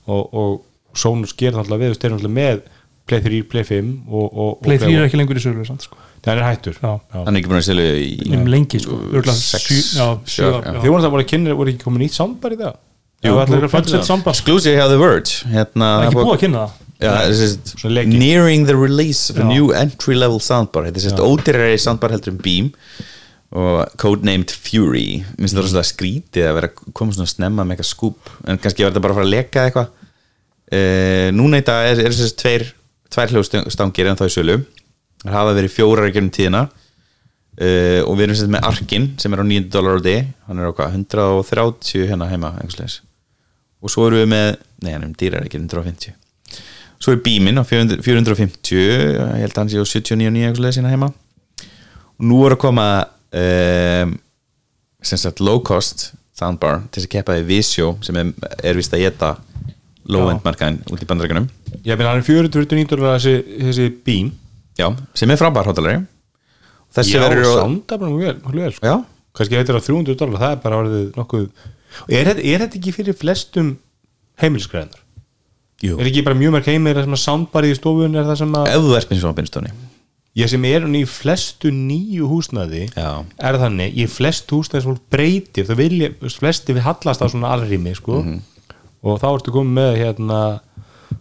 Og, og Sonos gerir náttúrulega við, þú styrir náttúrulega með Play 3, Play 5 og, og, Play og 3 er ekki lengur í sölu samt, sko. það er hættur Já. Hann er ekki búin að selja í um lengi sko. Örugglega Sex, sjö- já, sjö sjö, ár, já. já. Þið voru það bara að kynna, voru ekki komið nýtt soundbar í það? Jú, það. Exclusive hjá The Verge hérna, Það er ekki búið að kynna það Svona leikir. nearing the release of a Já. new entry level soundbar þetta er sérst ódýrari soundbar heldur um Beam og codenamed Fury minnst það rosalega skrítið að vera koma svona snemma með eitthvað skúp en kannski var þetta bara að fara að leka eitthvað uh, núna í dag er, er sérst tveir tvær hljóðstangir en þá í sölu. Það hafa verið fjórar í gennum tíðina. Uh, og við erum sett með Arkin sem er á 9 dólar á day. Hann er á hvað, 130 hérna heima og svo erum við með nei, hann er um dýrar ekki 150 svo er Beamin á 400, 450 ég held að hann sé á 79 einhversleis hérna heima. Og nú er að koma um, sem sagt low cost soundbar til þess að keppa í Visio sem er, er vist að geta low-end markaðin út í bandarækjunum ég meina hann er 449 dólar þessi, þessi beam já, sem er frábær hótalari þessi já, verður sánda bara mjög vel, sko. já, kannski veitir á 300 dólar, það er bara orðið nokkuð og er, þetta- er þetta ekki fyrir flestum heimilisgræðinar? jú, Er ekki bara mjög mörg heimir sem að soundbarið í stofun er það sem að ef þú ert með svona beinstóni ég sem er hann í flestu nýju húsnaði Já. er þannig, í flest húsnaði sem breytir, það vilja, flesti við hallast á svona alrými, sko Mhm. Og þá ertu komið með hérna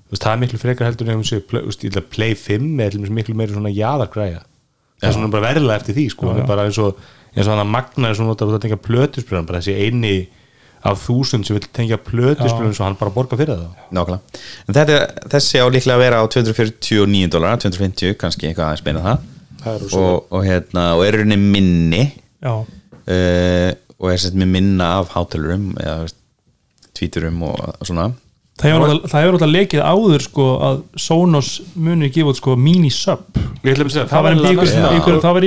veist, það er miklu frekar heldur en þessi play, að play 5 er miklu meiri svona jaðargræja. Það er svona bara verðilega eftir því, sko. Það er bara eins og, eins og hann að magna er svona notað að tengja plötusbröðan, bara þessi eini af þúsund sem vil tengja plötusbröðan svo hann bara borga fyrir það. Nákvæmlega. En þetta, þessi á líklega að vera á 249 dólar 250, kannski eitthvað aðeins meina það. Það og, og hérna, og er rauninni minni. Já, uh, og er sett með minna af hátalurum eða veist, tvíturum og, svona. Það hefur náttúrulega- það hefur alltaf lekið áður sko að Sonos munir gefa út sko mini sub Ég ætla að segja, það var í ykkur, ykkur, það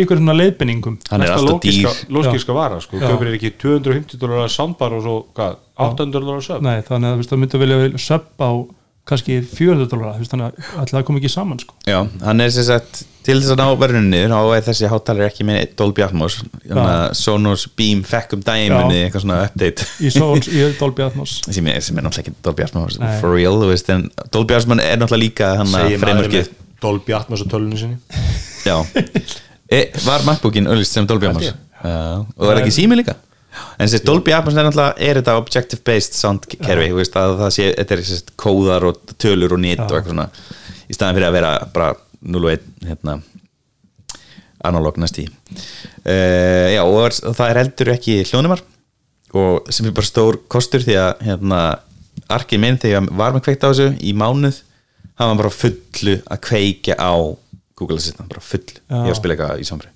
er alltaf dýr. lógiska vara sko, Já. kaupir ekki 250 dólar soundbar og svo hvað, 800 dólar söp Nei, þannig að það myndi velja sub á kannski 400 dólar þannig að alltaf það kom ekki saman sko. Já, hann er sem sagt til þess að ná verðunni þá er þessi hátalar ekki með Dolby Atmos. Sonos Beam um Já. munið eitthvað svona update. Í, Sonos, í Dolby Atmos. Sem er, sem er náttúrulega ekki Dolby Atmos Nei. for real, þú veist, en Dolby Atmos er náttúrulega líka hann að fremurkið Dolby Atmos á tölunni sinni? Já, e, var MacBookin öllist sem Dolby Atmos. Já, og það er ekki sími líka en þessi Dolby Atmos er náttúrulega er þetta objective based sound kerfi, þú veist að það sé þetta er kóðar og tölur og nýtt og eitthvað svona, í staðan fyrir að vera bara 0 og 1 hérna analog næst í. Uh, já og það er heldur ekki hljónumar og sem er bara stór kostur því að hérna arkið minn þegar ég var með kveikt á þessu í mánuð hann var bara fullu að kveikja á Google Assistant, bara full Já. ég var að spila eitthvað í samfri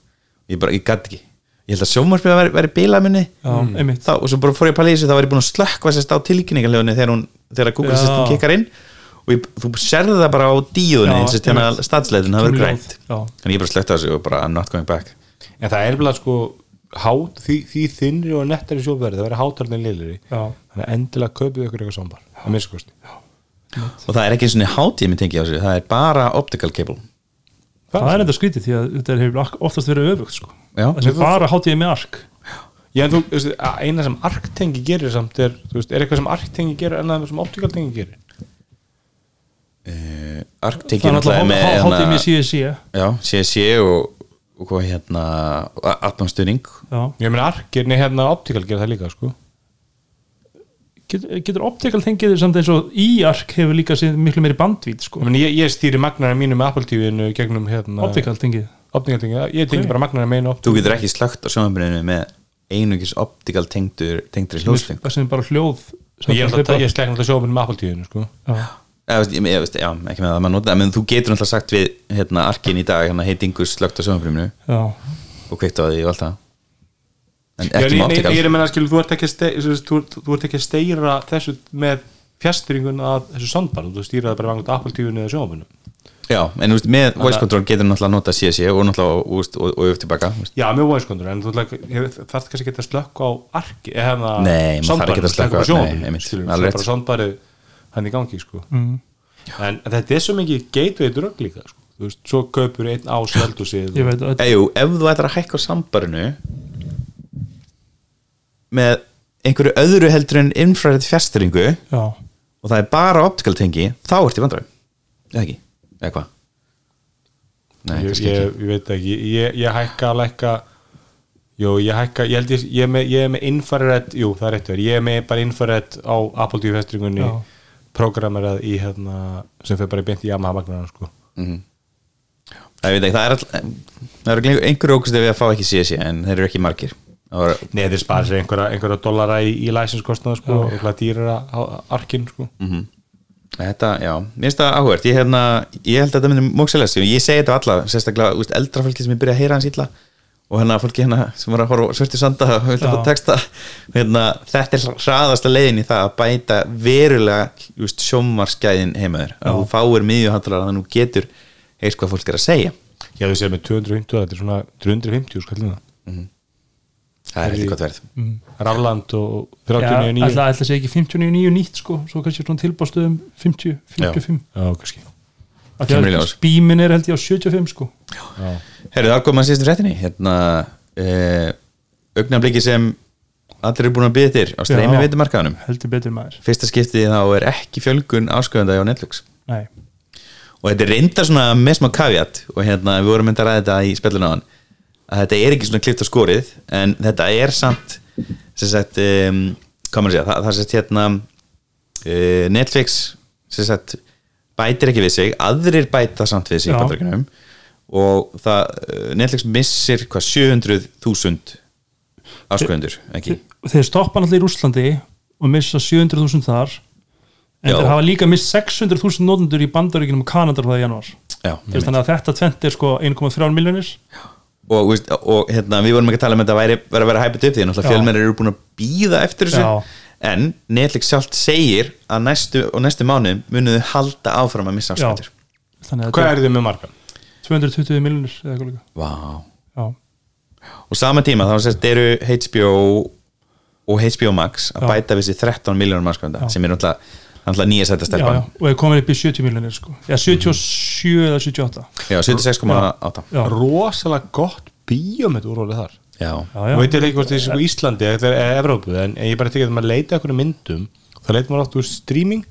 ég ég gæti ekki ég held að sjómarspila væri, væri bílamunni Já, einmitt. þá, og svo bara fór ég að pæla í þessu þá var ég búin að slökkva sérst á tilkynningarlegunni þegar, hún, þegar Google. Assistant kikkar inn og ég, þú sérði það bara á díunni eins og hérna einmitt. statsleitin það verður grænt en ég bara slökkt á þessu og bara I'm not going back en það er bara sko hát, því, því þinnri og nettari sjófverði það verður hátarni liðleri Já. þannig að endilega kaupið ykkur eitthvað að minnstakosti og það er ekki svona hátími tengi á þessu það er bara optical cable það er enda skrítið því að þetta hefur oftast verið öfugt sko. Það sem bara hátíði með ark Já, en þú, veist, að eina sem arktengi gerir samt er, þú veist, er eitthvað sem arktengi gerir en það sem optikaltengi gerir uh, það tekið er náttúrulega með náttúrulega hátíði hérna- með CSC já, CSC og, og hvað hérna atmangstuðning já. ég meina arkir, nei hérna optikal gerir það líka sko. Get, getur optical tengið samt eins og í ark hefur líka miklu meiri bandvít sko. ég, ég, ég stýri magnarinn mínu með Apple TV-inu gegnum hérna optical tengið optikaltengi, ég tengi bara magnarinn með einu þú optikal getur ekki slögt á sjónabrininu með einungis optical tengdur tengdur hljóðsling það sem er bara hljóð sem ég, ég, slekna alltaf sjófinu með Apple TV-inu sko. Já. Veist, ég, ég, veist, já, ekki með það að maður nota menn þú getur náttúrulega sagt við hérna, arkin í dag, hérna heitingus slögt á sjónabrininu Já. og kveikt á því og allt það. En ekki með ég, optical. ég er að menna skil, þú ert ekki að ste- þú veist, þú, ert- þú ert ekki að steyra þessu með fjastringun að þessu soundbar þú stýra það bara vangt Apple TV-inu eða sjófinu já, en þú veist, með voice control getur náttúrulega nota CSC og náttúrulega og, og, og, upp tilbaka þú veist. Já, mjög voice control, en þú þarf kannski að slökka á arki eða Nei, maður þarf ekki að slökkva- á er bara rétt. soundbarið hann í gangi, sko Mm. en þetta er svo mikið gateway drögg líka, sko þú veist, svo kaupur einn á sveldusið ég veit að Jú, ef þú ætlar að hækka á sambarinu með einhverju öðru heldur en infrared fjastringu já. og það er bara optical tengi þá ertu í vandræðum, eða ekki eða hvað? Nei, ég, ég, ég veit ekki, ég, ég hækka að lækka jú, ég hækka ég held ég, ég, er með, ég er með infrared jú, það er rétt verið, ég er með bara infrared á Apple TV festringunni programmerað í hérna sem fyrir bara beint í Yamaha magnarna, sko. Það, ég veit ekki, það er all, það eru einhverju ógust ef við að fá ekki CSC en þeir eru ekki margir. Það var, Nei, þeir spara sér einhverja, einhverja dollara í, í læsinskostnaða sko, og eitthvað dýrara á arkinn sko. Þetta, já, mér finnst það áhugert ég, hérna, ég held að þetta myndi mókselega ég segi þetta á alla, sérstaklega úst, eldra fólki sem ég byrja að heyra hans illa og hérna fólki hérna sem var að horfa á svörtu sanda og vildi Já. að fá texta. Hérna, þetta er hraðasta leiðin í það að bæta verulega sjómarskæðin heimaður að þú fáir miðjuhandlar að þú getur heist hvað fólk er að segja. Já, þú séð með 250, þetta er svona 350 skallina það er eitthvað gott verð. Rafland og Já, 39 ætla, ætla sé ekki 59 nýtt sko. Svo kannski svona tilbástöðum 50, 55 Já, kannski. Að. Spímin er held ég á 75 sko. Herru, það kom að síðustu fréttinni. Hérna eh, augnabliki sem allir eru búin að byggja þér á streymi Já. veitumarkaðunum heldur betur maður. Fyrsta skiptið þá er ekki fjölgun ásköðanda á Netflix. Nei, og þetta er reyndar svona með smá kaviat og hérna við vorum myndið að ræða þetta í hann að þetta er ekki svona klipt á skorið en þetta er samt sem sagt, um, hvað maður að segja það, það sett hérna uh, Netflix sem sagt bætir ekki við sig, aðrir bæta samt við sig í Já. bandaríkjunum og það, uh, Netflix missir hvað 700.000 ásköðundur, ekki? þeir stoppa náttúrulega í Rúslandi og missa 700.000 þar en Já. þeir hafa líka miss 600.000 nótundur í bandaríkinum og Kanadar það í januar Já, þannig að þetta tvent er sko 1,3 miljonir og, veist, og hérna, við vorum ekki að tala um að þetta væri, væri að vera hæpið upp því Já. fjölmennir eru búin að býða eftir þessu Já. en Netflix sjálft segir að næstu og næstu mánu munuðu halda áfram að missa að Hvað er þið með markan? er 220 miljonir eða eitthvað líka wow. Já, og sama tíma þá sérst eru HBO og HBO Max að Já. bæta við sér 13 miljónum ásköðunda Já. sem er náttúrulega, náttúrulega nýja sætta já, já, stelpan og er komin upp í 70 miljonir sko. Já, 77 eða 78 já, 76,8 Já, Rosalega gott bíómið úrvalið þar. Já, já, Ég já, veit ég ekki hvort þessi sko Íslandi eða Evrópu en ég bara tekið að maður leita einhvern myndum þá leitar maður átt úr streaming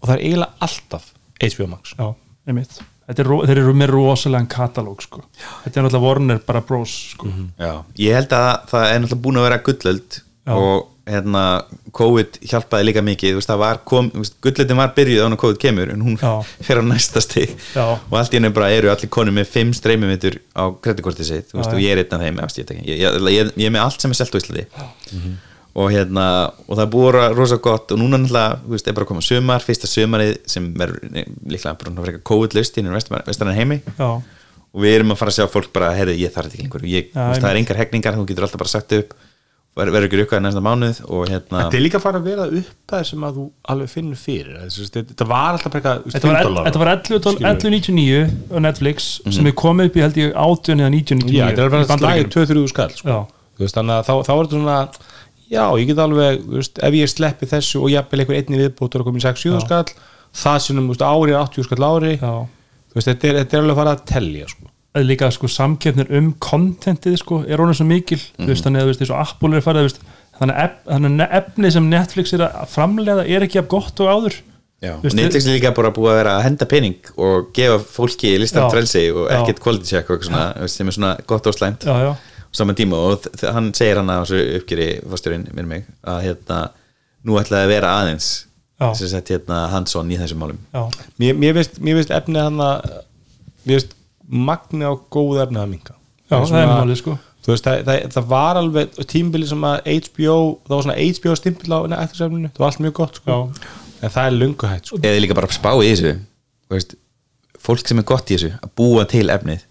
og það er eiginlega alltaf HBO Max. Já, einmitt. Þetta er, ro- þeir eru með rosalega katalóg sko. þetta er náttúrulega Warner bara bros. sko. já, ég held að það er náttúrulega búin að vera gullöld Já. og hérna COVID hjálpaði líka mikið, veist, var kom, veist, gullöldin var byrjuð án að COVID kemur en hún fer á næsta stig. Já. og allt í henni bara eru allir konum með fimm streymimitur á kreditkortið sitt, veist, og ég er einn af þeim ég, ég, ég, ég, ég er með allt sem er selt á Íslandi. Og hérna og það búið að vera rosa gott og núna náttúrulega, er bara að koma sumar fyrsta sumarið sem verður nei, líklega inn í vestarann heimi. Já, og við erum að fara að sjá fólk bara, heyrðu, ég þarf þetta ekki lengur. Ég, það er engar hegningar, þú getur alltaf bara sagt upp verður ekki rukkaði næsta mánuð og hérna Þetta er líka að fara að vera upp að sem að þú alveg finnur fyrir þetta var alltaf eitthvað þetta var, 5 dollara. þetta var 11 doll- Skilurðu? 11.99 á Netflix sem er komið upp í held ég 18 eða 19.99 Já, þetta er í bara slagið Bandaríkjunum. 2-3 skall sko. Veist, þannig að þá, þá er þetta svona já, ég get alveg, veist, ef ég sleppi þessu og jafnvel einhver einni viðbútur að koma í 6-7 skall það sinum, þú veist, ári er 80 skall ári veist, þetta er, þetta er alveg að fara að telja sko. Eða líka sko samkeppnir um kontentið sko, er honum svo mikil þú veist, þannig að þú veist, og Apple er farið þú veist, þannig að ef, þannig að efni sem Netflix er að framlega er ekki af gott og áður. Já, veist, Netflix er líka bara búið að vera að henda pening og gefa fólki listan frelsi og ekkert quality check og eitthvað svona, sem er svona gott og slæmt. Já, já, á saman tíma og hann segir hann á þessu uppgjöri fórstjórinn, minn mig, að hérna nú ætlaði að vera aðeins sem sett hérna hands-on í þessum málum. Já, mér, mér veist, mér efnið hann að mér veist magni á góð efnið að minka já, það er málið sko þú veist, það, það, það var alveg tímbili sem að HBO það var svona HBO stimpil á eftirsefninu það var allt mjög gott sko. en það er lungu hætt sko. eða líka bara að spá í þessu þú veist, fólk sem er gott í þessu að búa til efnið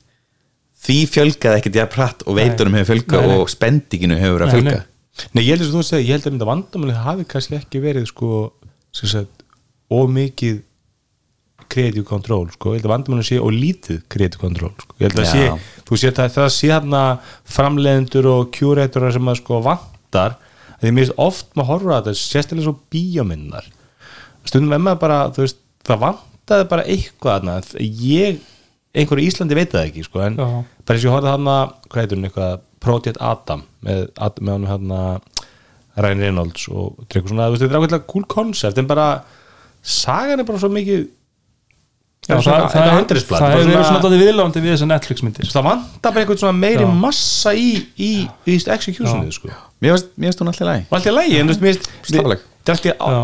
því fjölgaði ekkert jafn hratt og veitunum hefur fjölgað Nei, nei. og spendinginu hefur verið að fjölga nei. Nei, ég held að þú segja, ég held að þetta vandamálið hafi kannski ekki verið sko, sem sagt, of mikið creative control, sko, ég held að vandamálið sé og lítið creative control, sko, ég held að sé þú sé að það sé hérna framleiðendur og curator sem að sko vantar, að því mér finnst oft maður horfa að þetta, sérstaklega svo bíómynnar stundum maður bara, þú veist það vantaði bara eitthvað þarna, ég, einhverju í Íslandi veit það ekki, sko, en Já. bara eins og ég horfði þarna, hvað heitur hún eitthvað Project Adam með, með hann hérna Ryan Reynolds og dreikur svona, þú veist, þetta er ákveðlega cool concept en bara, sagan er bara svo mikið Já, er það, svona- það, þetta það, það hefur verið svona- viðlandi við þessar Netflix myndir það vantar bara einhvern svona meiri Já. massa í, í, í, executionið, sko. Mér finnst hún alltaf læg og allt í lægi, en þú veist, þetta er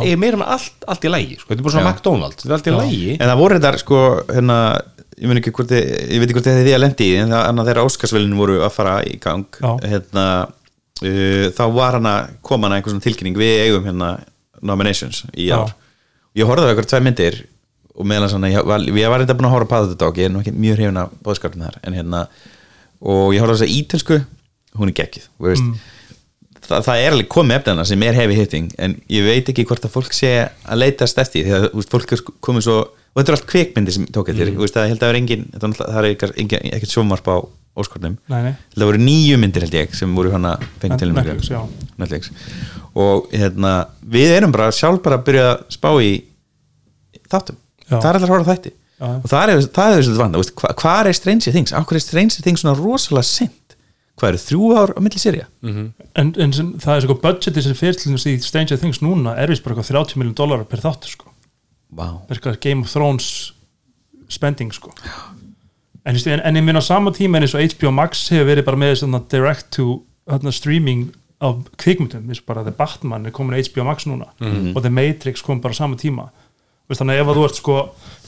ég er meira með allt, allt í lægi, sko, þetta er bara svona Já. McDonalds þetta er allt í lægi en það voru þetta sko hérna, ég, ég veit ekki hvort þið því að lendi í en það annað þegar Óskarsvelin voru að fara í gang hérna, uh, þá var hann að koma hann einhver svona tilkynning við eigum hérna nominations í Já. ár. Ég horfði á eitthvað tvei myndir og meðan svona, ég var, ég var eitthvað búin að horfa á Pathut Dog ég er nú ekki mjög hrifin af bóðskapin þar en hérna og ég á þess að ítölsku hún er geggið veist. Þa, það er alveg komið efnana sem er heavy hitting en ég veit ekki hvort að fólk sé að leitast eftir því að veist, fólk sko- komið svo og þetta er allt kvikmyndi sem tók eftir mm. það held að er engin, þetta það er ekkert- sjómarp á óskornum það voru nýju myndir held ég sem voru hana fengið til Netflix, og hérna við erum bara sjálf bara að byrja að spá í þáttum. Það er allir að horfa á þætti. Já. og það er, það er þessu vanda, veist, hva, hvað er Stranger Things, ákveð er Stranger Things svona rosalega sent, hvað eru þrjú ár á milli serja, en, en sem, það er sko budgeti sem fyrir til þess í Stranger Things núna er vist bara eitthvað 30 miljón dólarar per þáttu sko. Wow. Game of Thrones spending sko. En, en, en ég minn á sama tíma en eins og HBO Max hefur verið bara með svona direct to hérna, streaming af kvikmyndum, eins og bara The Batman er komin á HBO Max núna. Og The Matrix kom bara á sama tíma Veist, þannig að ef að þú ert sko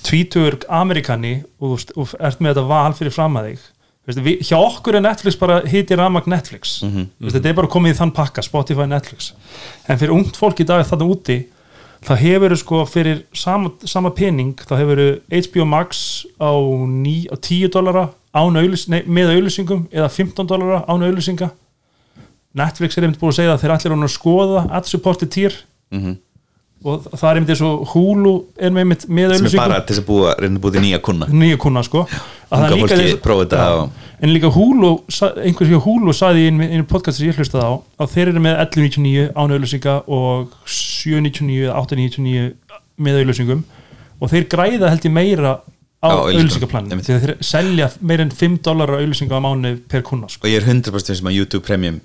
tvítugur amerikani og, þú ert með þetta val fyrir fram að þig veist, við, hjá okkur er Netflix bara hiti ramag Netflix. Veist, þetta er bara komið í þann pakka Spotify Netflix. En fyrir ungt fólk í dag þarna úti það hefur sko fyrir sama, sama pening þá hefur HBO Max á, ní, á 10 dollara án auðlýs, nei, með auðlýsingum eða 15 dollara án auðlýsinga Netflix er einmitt búin að segja að þeir allir að skoða ad supported tier og það er einmitt eins og Hulu er með, einmitt með sem er bara til þess að búa, reyna að búa til nýja kunna nýja kuna sko. Líka og- en líka Hulu, sa- einhver hjá Hulu saði í einu, podcast sem ég hlustaði á að þeir eru með 11.99 án auðlýsinga og 7.99 eða 8.99 með auðlýsingum og þeir græða held ég meira á því að þeir selja meira en 5 dólar auðlýsinga á mánu per kuna sko. og ég er 100% sem að YouTube Premium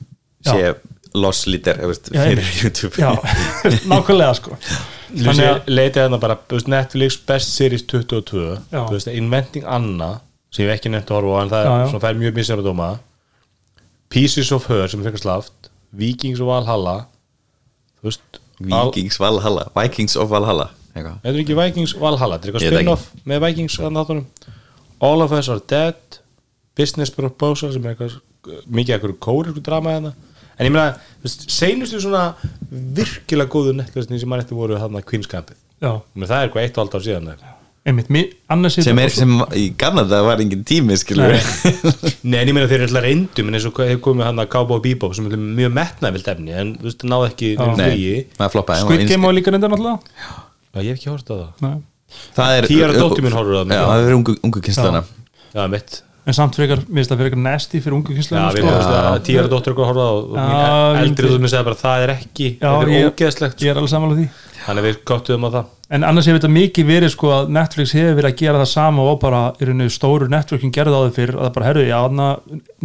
sé. Loss leader þú veist, Já, fyrir. YouTube já, nákvæmlega sko Þannig að að leita hérna bara þú veist, Netflix Best Series 22 Já. þú veist, Inventing Anna sem ég ekki nefnt að horfa á en það Já, já. er fær mjög misjara dóma Pieces of Her sem að slaft Vikings of Valhalla þú veist Vikings Valhalla, Vikings of Valhalla. Þetta er ekki Vikings Valhalla, þetta er eitthvað spin-off með Vikings að All of Us Are Dead Business Proposal sem er eitthvað mikið eitthvað kórisku drama hérna en ég meina, seinustu svona virkilega góðu nettlösni sem maður eftir voru þarna Menn, það er eitthvað eitt og allt ár síðan einmitt, mi- annars sem er, sem í gamla það var engin tími skilur Nei, en ég meina þeir eru alltaf reyndum en eins og hefur komið hann að Cowboy Bebop sem er mjög metnaðvilt efni en þú veist, ekki það floppaði Squid Game á líka reynda náttúrulega? Já, ég hef ekki hort á það. Nei. það er Tíu ára dóttir mín horfir á það. Já, það er ungu, ungu kynslana Já, mitt en samt frekar, mér finnst það frekar nasty fyrir ungu kynslega komumst að tíara dóttir okkur horfa á og Já, mín eldri við- þú segja bara það er ekki, Já, þetta er ógeðslegt. ég er alveg samanlega því. Þannig að við gottuðum á það. En annars hefur þetta mikið verið sko að Netflix hefur verið að gera það sama og bara í rauninu stóru networking gerði á þau fyrir að það bara herðu, já,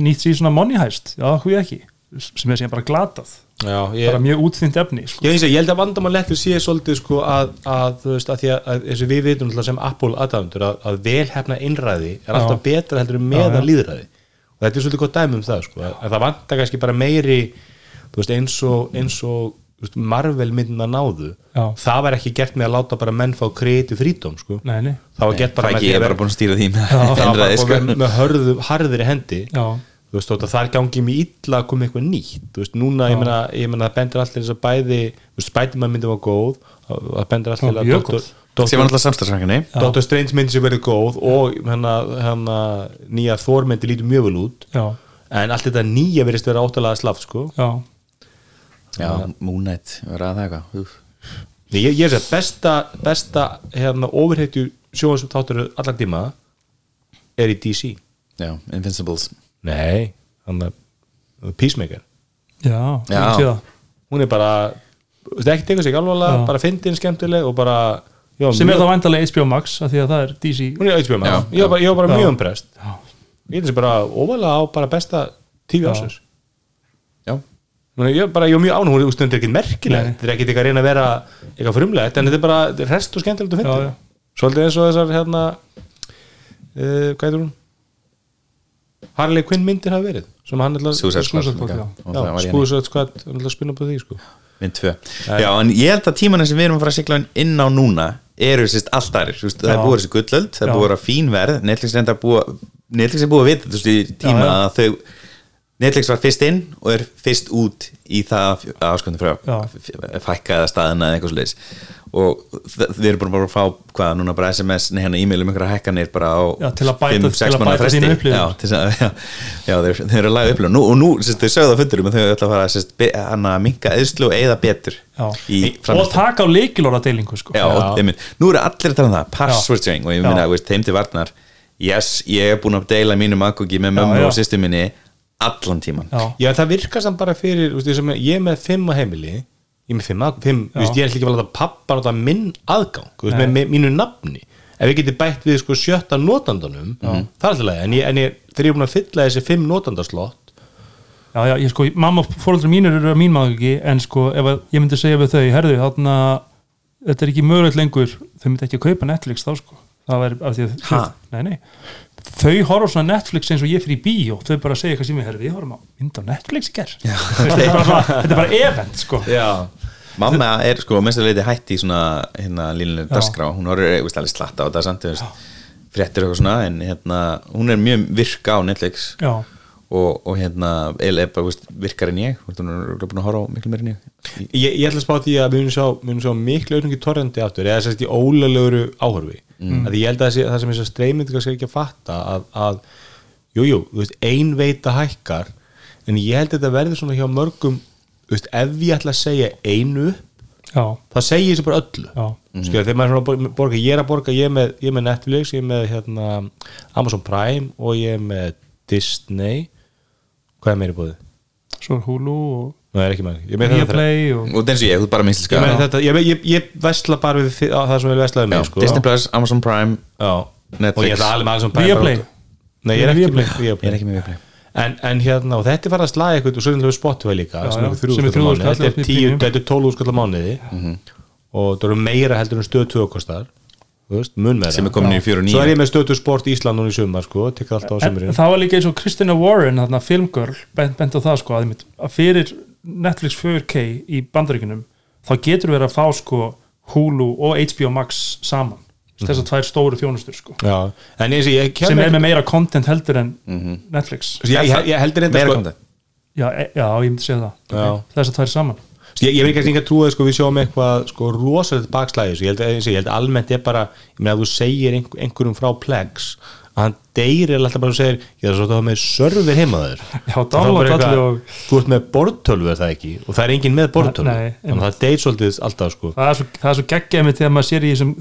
nýtt sér svona money heist, já, hví ekki? Sem er síðan bara glatað, Já, ég, bara mjög útþynt efni sko. ég, ég, ég held að vandamál lettur sé svolítið sko að, að veist að því að, að eins og við vitum náttúrulega sem Apple aðdæmundur að, að velhefna innræði er alltaf betra heldur meðan Já, já. líðræði og þetta er svolítið gott dæmi um það sko en það vantar kannski bara meiri veist eins og, eins og veist, Marvel myndin að náðu Já. það var ekki gert með að láta bara menn fá kreiti frítóm sko Nei, nei, það var gert bara með Fæki því er að bara vera- búin að stýra því með það var bara einræði, sko. með, með hörðu, harðri hendi já, þú veist, þótt að þar gangi mér illa að koma eitthvað nýtt, þú veist, núna ég meina, ég meina það bendur allir þess að bæði þú veist, Spiderman myndi var góð það bendur allir að mjög Dr. góð. sem var Dr. Strange myndi sem verið góð og hérna, hérna nýja Thor myndi lítur mjög vel út já, en allt þetta nýja verist vera áttalega slaft sko. já Já, Moon Knight, var að það eitthvað ég, ég er að besta, besta hérna, overheitju sjóðansum þáttur allar tíma er í DC Já, Invincibles nei, hann er Já, Já. það. hún er bara, þú veist, ekki teka sig alvarlega Já. bara fyndin skemmtileg og bara já, sem er mjög- það væntalega HBO Max af því að það er DC hún er HBO Já, maður, ég var bara, ég var bara Já. mjög umprest Já. ég finnst bara óvalega á bara besta TV Já. ásins Já, Ég er bara, ég er mjög ánum, hún er stundur ekkert merkileg Nei. þetta er ekkert eitthvað að reyna að vera eitthvað frumlegt en þetta er bara þetta er rest og skemmtilegt að Já, finna já. svolítið eins og þessar hérna uh, hvað heitur hún Harley Quinn myndir hafa verið sem hann í henni. Suicide Squad hann að spinna upp á því sko. Mynd tvö. Já, en ég held að tímanin sem við erum að fara að sigla inn á núna eru sérst allt aðrir. Þú veist, það er búið þessi gullöld, það er búið að fín verð. Netflix er búið að vita í tíma Já, já. að þau Netflix var fyrst inn og er fyrst út í það afsköndu frá Já. fækka eða staðina eða eitthvað svo og við erum bara bara að fá hvað núna bara SMS, nei hérna e-mail um einhverja hækkanir bara á Já, til að bæta- 5-6 til að mánaða bæta fresti. já, til að, já, já þeir, þeir eru að laga upplifun. Nú, og nú, sérst, þau sögðu á fundurum að þau ætla að fara sérst, be, hana, að minka eðslu og eða betur og taka á leikilóra deilingu sko. Já, og, einmitt, nú eru allir að tala um það password sharing og ég minna, þeim til varnar. Yes, ég er búin að deila mínum aðgóki með mömmu já. og sýstu minni allan tíman Já. Já, það virkar samt bara fyrir, ég sem- ég er með fimm á heimili ég er með fimm, að- veist, ég er ekki að láta pappa nota minn aðgang veist, með, með mínu nafni. Ef ég geti bætt við sko sjötta notandanum það er alltaf leið, en, ég, en ég, þegar ég er búin að fylla þessi fimm notandaslott já, já, ég sko, mamma og fóröldrar mínir eru að mín maður ekki en sko, ef að, ég myndi segja við þau herðu, þarna, þetta er ekki mögulegt lengur þau myndi ekki að kaupa Netflix þá sko. Það væri af því að nei, nei. Þau horfa á svona Netflix eins og ég fyrir í bíó. Þau bara segja eitthvað sem ég herðu, við horfum á mynd á Netflix í ger þetta er bara, svona, þetta er bara event sko. Já, Mamma er sko mest að leiti hætti í svona hérna línulega Já. dagskrá. Hún orður veist, alveg slatta á þetta samt þú veist, fréttir eitthvað svona en hérna, hún er mjög virka á Netflix. Já, og, og hérna eiginlega bara veist, virkar en ég? Veist, hún er örugglega búin að horfa á miklu meir en ég? Ég, ég ætla að spá því að við munum sjá, við munum sjá miklu auðvitað torrendi aftur, eða sérst í ólegulegur áhörfi, mm. að ég held að það sé- það sem þess að streymyndingar sé ekki að fatta að, að jú, þú ein veita hækkar, en ég held að þetta verður svona hjá mörgum, þú veist, ef ég ætla að segja einu já, það segir þessu bara öllu. Mm. þegar maður er svona að bor- borga, ég er að borga ég er með, ég er með Netflix, ég er með hérna, Amazon Prime og ég er með Disney hvað er meiri búið? svo er Hulu og Nei, er ekki með, ég er með þetta Viaplay og og það eins og ég, þú ert bara með ég, ég, ég, ég vesla bara við það sem við veslaðum Já, með sko. Disney Plus, Amazon Prime Já. Netflix. og ég ætla alveg með Amazon Prime Viaplay. Nei, ég er ekki Viaplay. með ég er Viaplay ekki með Viaplay en, en hérna, og þetta er farið að slaga eitthvað og svo er þetta Spotify líka Já, sem já, er þrjú sem er skall á 3.000 mánuði. kall, þetta er upp í 10 premium. þetta er 12 skall á mánuði og það eru meira heldur en stöð 2 kostar þú veist, mun meira. Sem er komin í 4 og 9 svo er ég með stöð 2 sport Ísland núna í sumar sko, tekka alltaf á en sumurinn það var líka eins og Kristina Warren þarna filmgirl, bent, bent á það sko að, einmitt, að fyrir Netflix 4K í bandaríkunum, þá getur verið að fá sko Hulu og HBO Max saman, þessar tvær stóru þjónustur sko, Já, en eins og ég kem sem er ekki- með meira content heldur en Netflix. Ég, ég, ég heldur reynda meira sko, content. Já, e, já, ég myndi segja það. Já. þessar tvær saman ég, ég vil ekki að trúa sko, við sjáum eitthvað sko, rosalegt bakslæði ég ég held almennt er bara ég meina að þú segir einhver, einhverjum frá Plex að hann deyrir alltaf bara og segir ég er svo að það með server heima þér. Já, download allir og- þú ert með borðtölvu er það ekki? Og það er enginn með borðtölvu. Nei, þannig að það deyr svolítið alltaf sko. Það er svo, svo geggjað með þegar maður sér í þessum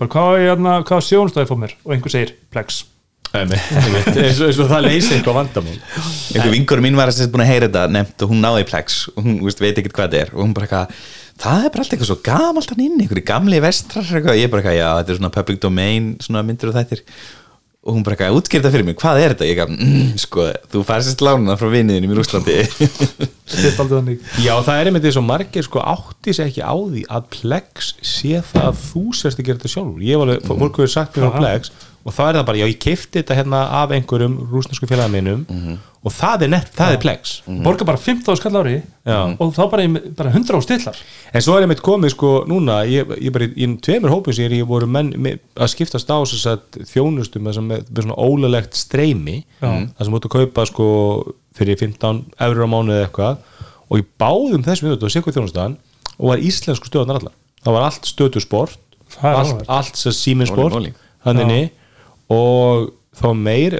bara, hvað hérna, hvað sjónstæði fór mér? Og einhver segir, einmitt. Eins og það leysi eitthvað vandamál. Einhver vingur mín var að sérst búin að heyra þetta nefnt og hún náði í Plex og hún veist, veit ekkert hvað þetta er. Og hún bara eitthvað það er bara allt eitthvað svo gamalt hann inn einhverju gamli vestrar eitthvað. ég bara eitthvað, já þetta er svona public domain svona myndir og þættir. Og hún bara eitthvað, útskýrta fyrir mig, hvað er þetta? ég eitthvað, mm, sko, þú færst sérst lánuna frá vinniðinum í aldrei þannig. Já, það er einmitt eins og margir sko átti sig ekki á því að Plex sé það að þú sérst að gera þetta sjálfur. Ég var alveg, fólk hefur sagt mér á Aha. Plex og það er það bara, já ég kefti þetta hérna af einhverjum rúsnesku félagum minnum og það er nett, það er Plex. Borga bara 15 skall ári Já. og þá bara, bara 100 á stillar. En svo er einmitt komið sko núna ég, ég bara í, tveimur hópum sem ég er voru menn með, að skiptast á að þjónustum með, með, með svona ólulegt streymi Já. það sem mútu að kaupa sko fyrir 15 eurur á mánuði eða eitthvað. Og í báðum þessum við þetta og sér þjónustan og var íslensku stöðunar allar. Það var allt stöðu sport Það er allt, allt sem síminn sport Óli, óli. þannig og þá meir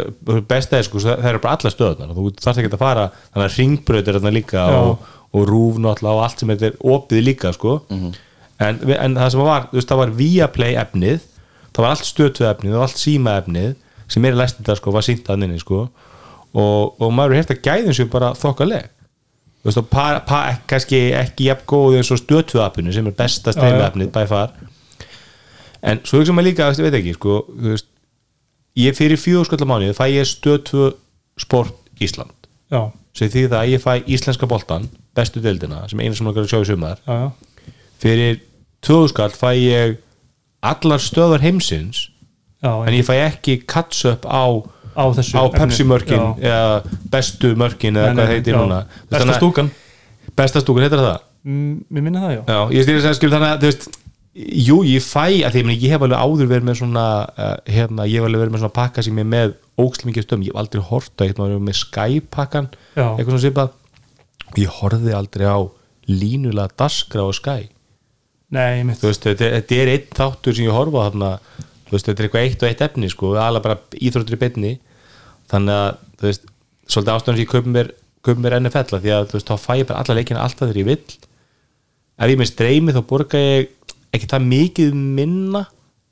besta er sko, það eru bara allar stöðunar þú þarft ekki að fara, þannig að ringbröð er þarna líka og, og rúf náttúrulega og allt sem þetta er opið líka sko. en, en það sem var þú veist, það var Viaplay efnið það var allt stötu efnið, var allt síma efnið sem er í læstinda sko, var sínt að inni sko. og, og maður er hérst að gæðin sér bara þokkaleg þú veist, og pa, pa, kannski ekki jafn góð eins og stötu appinu sem er besta já. efnið by far en svo hugsa maður líka, þú veist, ég fyrir mánuði fæ ég stötu sport Ísland. Já, sem því það að ég fæ íslenska boltan bestu deildina, sem einu sem okkar að sjá í sumar. Já, já, fyrir tvöðu skall fæ ég allar stöðar heimsins já en ég fæ ekki catch-up á, á á. Pepsi-mörkin eða bestu mörkin eða hvað heitir núna. Besta Þannig að- stúkan. besta stúkan, heitir það? Mm, mér minna það, já. Já, ég stýrði að segja skil þannig að þú veist Jú, ég fæ, að því ég, meni, ég hef alveg áður verið með svona uh, hérna, ég hef alveg verið með svona pakka sem ég með ókslega mikið stöðum, ég hef aldrei hort á eitthvað verið með Sky-pakkan, Já. eitthvað svona svipað. Ég horfði aldrei á línulega daskra á Sky. Nei, mitt þú veist, þetta, þetta er einn þáttur sem ég horfa á þarna, þú veist, þetta er eitthvað eitt og eitt efni sko, alveg bara íþróttur í beinni. Þannig að, þú veist svolítið ástæðan sem ég kaupum mér, mér NFL -a, því að, þú veist, þá fæ ég bara alla leikina alltaf þegar ég vill. Ef ég með streymi þá borga ég ekki það mikið minna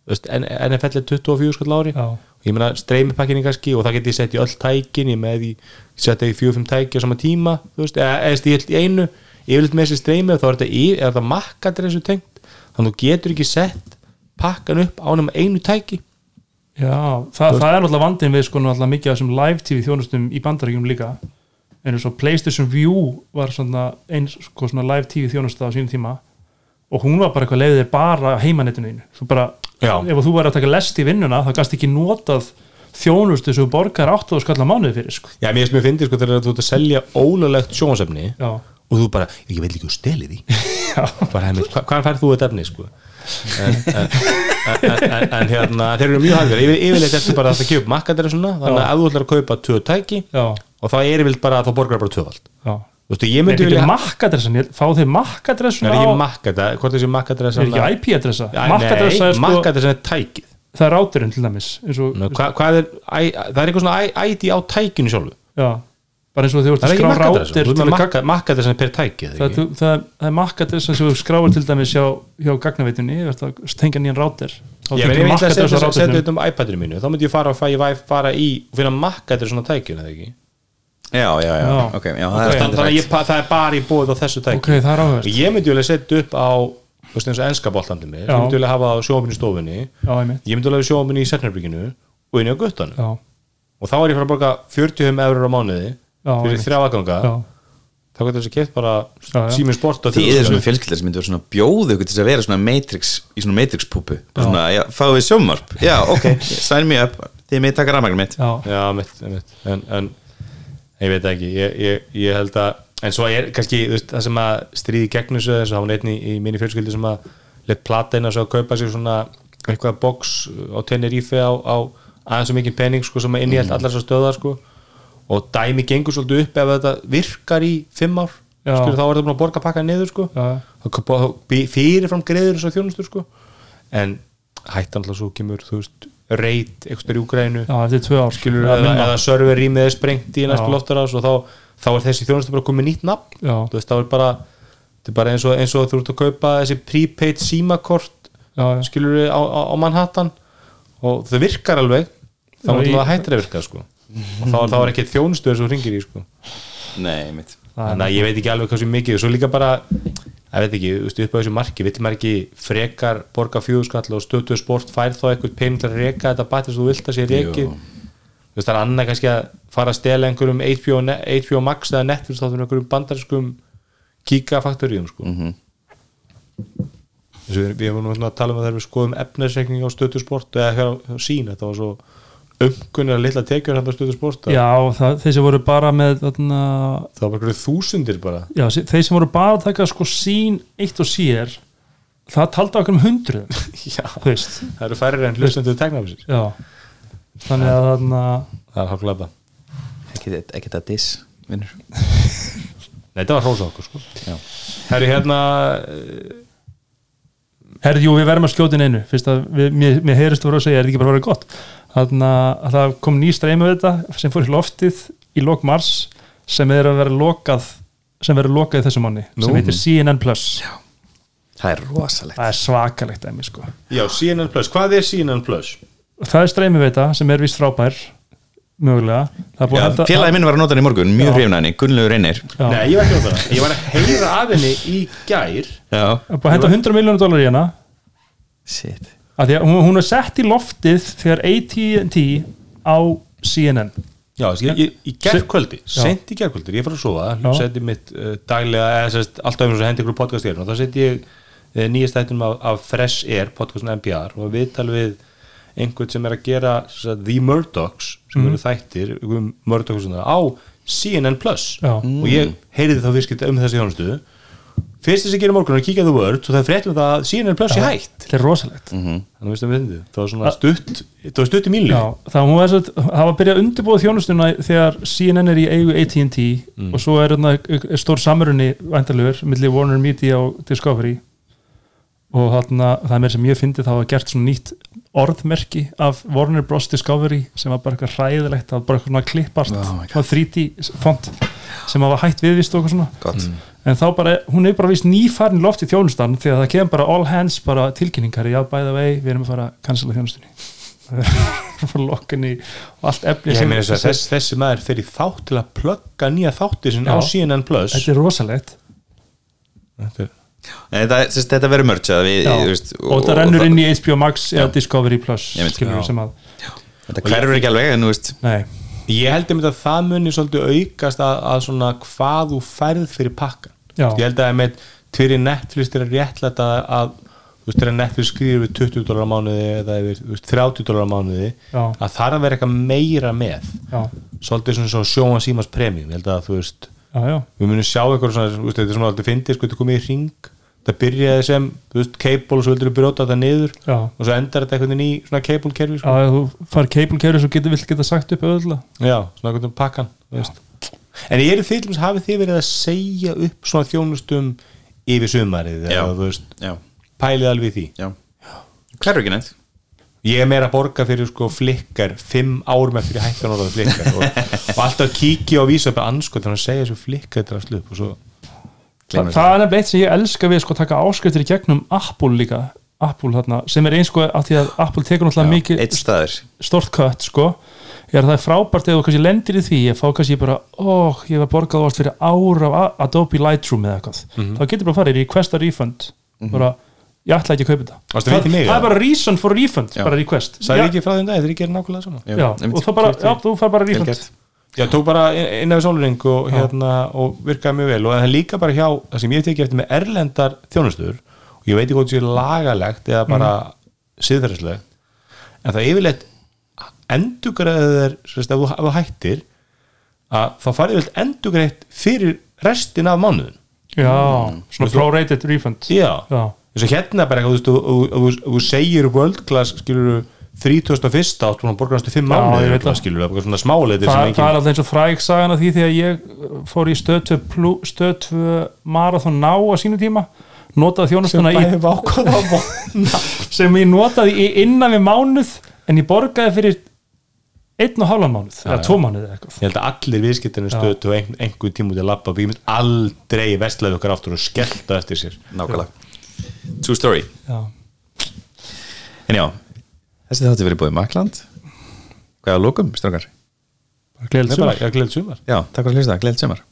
veist, NFL er 24 skall ári Já. og ég meina streymipakkinni kannski og það get ég sett í öll tækin ég með í, setja í fjögur-fimm tæki á sama tíma veist, eða veist, í einu. Yfirleitt með þessi streymi og þá er þetta, þetta makkadressu tengt. Þannig að þú getur ekki sett pakkan upp á nema einu tæki. Já, það, það er náttúrulega vandinn við sko náttúrulega mikið af þessum live tv þjónustum í bandaríkjum líka. En eins og Playstation View var svona eins sko svona live tv þjónusta á sínum tíma og hún var bara eitthvað leiðið bara heimanettinu þínu. Þú bara, Já. ef þú væri að taka lest í vinnuna þá gast ekki notað þjónustu sem borgar 8 og skalla mánuði fyrir sko. Já, mér finnst sko þegar þú ert að selja ólulegt sjónasefni Já, og þú bara, ég vil ekki steli því. Bara hva, hvaðan færð þú þetta efni sko? En, en, en, en, hérna þeir eru mjög hægir, Yfir, yfirleitt ertu bara að það gefa makkadressuna, þannig að þú ætlar að kaupa tvö tæki já, og þá er yfirleitt bara að þá borgar bara tvöfald. Þú veist, ég myndi vilja... makkadressan, fá þeir það makkadressuna er á ekki makkadressa, hvort þessi makkadressa er ekki IP-adressa makkadressa er sko, makkadressa er tækið. Það er ráturinn til dæmis Nú, hva, hvað er, æ, það er eitthvað svona ID á tækinu sjálfu. Já, bara eins og ert það að er ekki skrá makkadressa, rátir þú til veist að með makkadressa per tækið það, það, það, það er makkadressa sem þú skráir til dæmis hjá, hjá gagnaveitunni þú ert að tengja nýjan rátir Ég ætla að setja á þetta um iPadinu mínu. Þá myndi ég fara í og finna makkadressa svona tækinu, eða ekki já, já, já, Já. ok, já, það er Þannig að ég, það er bara í bóð á þessu tæki. Ok, það er áhverst og ég myndi vilja setja upp á þú veist eins og enska boltandi mig ég myndi vilja hafa sjófuminn í stofunni. Ég myndi vilja hafa sjófuminn í setnarbyrginu og inn á guttanum já, og þá er ég fara að borga 40 eurur á mánuði Já, fyrir þrjá aðganga. Já, þá getur þessi keft bara síminn sport og Þið þjóðskrá. er svona fjölskyldar sem svona bjóðu ykkur til að vera svona Matrix í svona Matrix púpu bara svona, já, fáðu við sjómarp já, ok, sign me up, þið ég veit ekki ég, ég, ég held að en svo er kannski veist, það sem að stríði gegn þessu þess að hann einni í minni fjölskyldu sem að lett plata inn að svo að kaupa sér svona eitthvað box á Tenerife á, á aðeins svo mikið penning sko, sem að inni held allar svo stöðar sko. og dæmi gengur svolítið upp ef þetta virkar í fimm ár Já. Skilur, þá er það búin að borga pakka niður sko. fyrirfram greiður þessar þjónustur sko. en hættan alltaf svo kemur þú veist, reit eitthvað í Úgrænu eða eða, minna. eða server rýmið er sprengt í næstu loftarás og þá, þá er þessi þjónustu bara komið nýtt nafn. Þú veist, þá er bara, þetta er bara eins og, eins og þú ert að kaupa þessi prepaid símakort skilur á, á, á Manhattan. Og það virkar alveg þá er það hættir að virka sko. og þá, þá er ekki þjónustu þessu ringir í sko. nei, mitt þannig að ég veit ekki alveg hvað sem mikið og svo líka bara, ég veit ekki upp á þessu marki, vill maður ekki frekar borga fjögurskall og stötu sport fær þá eitthvað pening til að reka þetta bætt þess að þú vilt að sé Jú. þú veist það er annað kannski að fara að stela einhverjum HBO, HBO Max eða Netflix þá þurfum einhverjum bandariskum kíka faktoríum sko. Þess að við, við erum nú að tala um að þegar við skoðum efnisreikning á stötu sport eða hjá, hjá sín, þetta var svo umkunnir að litla tekjur hann á stötu sport að já það, þeir sem voru bara með þarna, það var einhverju þúsundir bara. Já, þeir sem voru bara að taka sko sín eitt og sér það taldi okkur um hundruðum já, þú veist, það eru færri en hlustendur tegnafisir já þannig að þarna það er hálflega ekki, ekki þetta diss, vinnur. Nei, þetta var hrósa okkur sko. Já. Herri hérna Herði, jú, við verðum að skjóta inn einu. Fyrst að við, mér, mér heyrist þú voru að segja, er þetta ekki bara að vera gott þannig að það kom ný streymi við þetta sem fór í loftið í lok mars sem er að vera lokað sem verður lokað í þessu manni Nú. sem heitir CNN Plus. Það er rosalegt. Það er svakalegt dæmi sko. Já, CNN Plus, hvað er CNN Plus? það er streymi við þetta sem er vist frábær mögulega. Já, félagi minn var að nota hann í morgun, mjög Já. hrifna henni, Gunnlaugur Reynir. Já. Nei, ég var ekki á það Ég var að heyra af henni í gær. Já, það búið að henda 100 miljónu dólar í hana. Shit hún, hún er sett í loftið þegar AT&T á CNN Já, ég, ég, í gærkvöldi, Já. sent í gærkvöldi Ég fór að sofa, Já. seti mitt uh, daglega eða sérst, alltaf þess að hendi ykkur podcast hér og þá seti ég uh, nýjast þættum af, af Fresh Air, podcastin NPR og viðtal við einhvern sem er að gera sérst, The Murdochs sem eru þættir um Murdochs á CNN Plus Já. og ég heyriði þá fyrst um þessi þjónustu fyrst þess að gera morgun að kíkja The Word og það er fréttum það að CNN Plus er hægt þetta er rosalegt. Að stöðum við það var svona stutt það var stutt í mínu það er það var byrjað að undirbúa þjónustuna þegar CNN er í eigu AT&T og svo er, þarna, er stór samrunni væntalugur milli Warner Media og Discovery. Og þarna, það er mér sem ég fyndi þá var gert svona nýtt orðmerki af Warner Bros. Discovery sem var bara eitthvað hræðilegt, það var bara eitthvað svona klippast Oh my God. svona 3D font sem var hætt viðvist og eitthvað svona? Gott. En þá bara, hún er bara vist nýfarin loft í þjónustan þegar það kemur bara all hands bara tilkynningar, já by the way, við erum að fara að cancela þjónustunni. Það er að fara lokkinni og allt efni Ég sem- meina þess að þess, þessi maður fyrir þátt til að plugga nýja þáttir sinni á. CNN Plus. Þetta er rosalegt. Þetta er- þetta, þetta verður við, Já. veist, og þetta rennur inn í HBO Max eða Discovery Plus já. að, þetta hverfur ekki alveg en Ég held að það muni svolítið aukast að, að svona hvað þú færð fyrir pakkan Já. Ég held að einmitt fyrir Netflix er réttlætt að, að þú veist, þegar Netflix skrifir við 20 dólar á mánuði eða yfir þú veist, 30 dólar á mánuði Já. að það er að vera eitthvað meira með já, svolítið svona svo sjóma símas premium ég held að þú veist, já, já. Við munum sjá eitthvað svona, þú veist, þetta er svona alltaf fyndið sko, þetta komið í ring það byrjaði sem, þú veist, cable og svo vildur þú brjóta þetta niður Já. og svo endar þetta einhvern veginn í svona cable kerfi sko. Já, þú far cable carrier svo getur vilt geta sagt upp auðvitað Já, svona einhvern veginn pakkan þú veist. En ég er því til dæmis hafið þið verið að segja upp svona þjónustum yfir sumarið eða þú veist, já, pælið alveg í því? Já. Hverfur ekki neitt Ég er meira að borga fyrir sko flikkar fimm ár með fyrir hættan orðað flikkar og, og alltaf kíkja og vísa upp að anskot þannig að segja þessu flikkar þetta er slupp og svo Þa, það er nefnilega eitt sem ég elska við sko taka áskriftir í gegnum Apple líka. Apple þarna, sem er eins sko að því að Apple tekur náttúrulega mikið stort kött sko. Ég er að það er frábært ef þú kannski lendir í því ég fá kannski bara, ó, ég var borgað ást fyrir ára af A- Adobe Lightroom eða eitthvað, Mhm. þá getur bara að fara í request a refund, bara ég ætla ekki að kaupa þetta. Það, það er bara reason for refund, bara request. Sæði ekki frá þeim dag, þeir gerir nákvæmlega svona já, og þá bara, já, þú fær bara refund. Já, tók bara inn af sólring og, hérna, og virkaði mjög vel. Og það er líka bara hjá það sem ég tekið eftir með erlendar þjónustur og ég veit ekki hvort það sé lagalegt eða bara mm. en það yfirleitt endugræðið er sérst, ef, þú, hættir að þá farið vel endugrætt fyrir restin af mánuðin já, Mm. svona prorated refund. Já, þess að hérna bara eitthvað, þú veist, þú- þú- þú- þú- þú segir world class skilur 3001 átt búin að borga næstu 5 Já, ég mánuðir veit eitthvað, það. skilur, eitthvað svona smáleitir Þa, sem það er engin alltaf eins og fræg sagan af því þegar ég fór í stöð 2 stöð 2 marathon ná á sínu tíma notaði þjónustuna í á vona sem ég notaði í innan við mánuð en ég borgaði fyrir einn og hálfan mánuð, eða tvo mánuð eða eitthvað. Ég held að allir viðskiptinu stöðu og ein, einhver tíma út í lappa og ég mynd aldrei vestlaði okkar aftur og skellta eftir sér. Nákvæmlega true story. Já, en já, þessi þátti verið búið Makland hvað er að lókum, er bara, sumar. Já, takk fyrir að hlýsta, gleðið sumar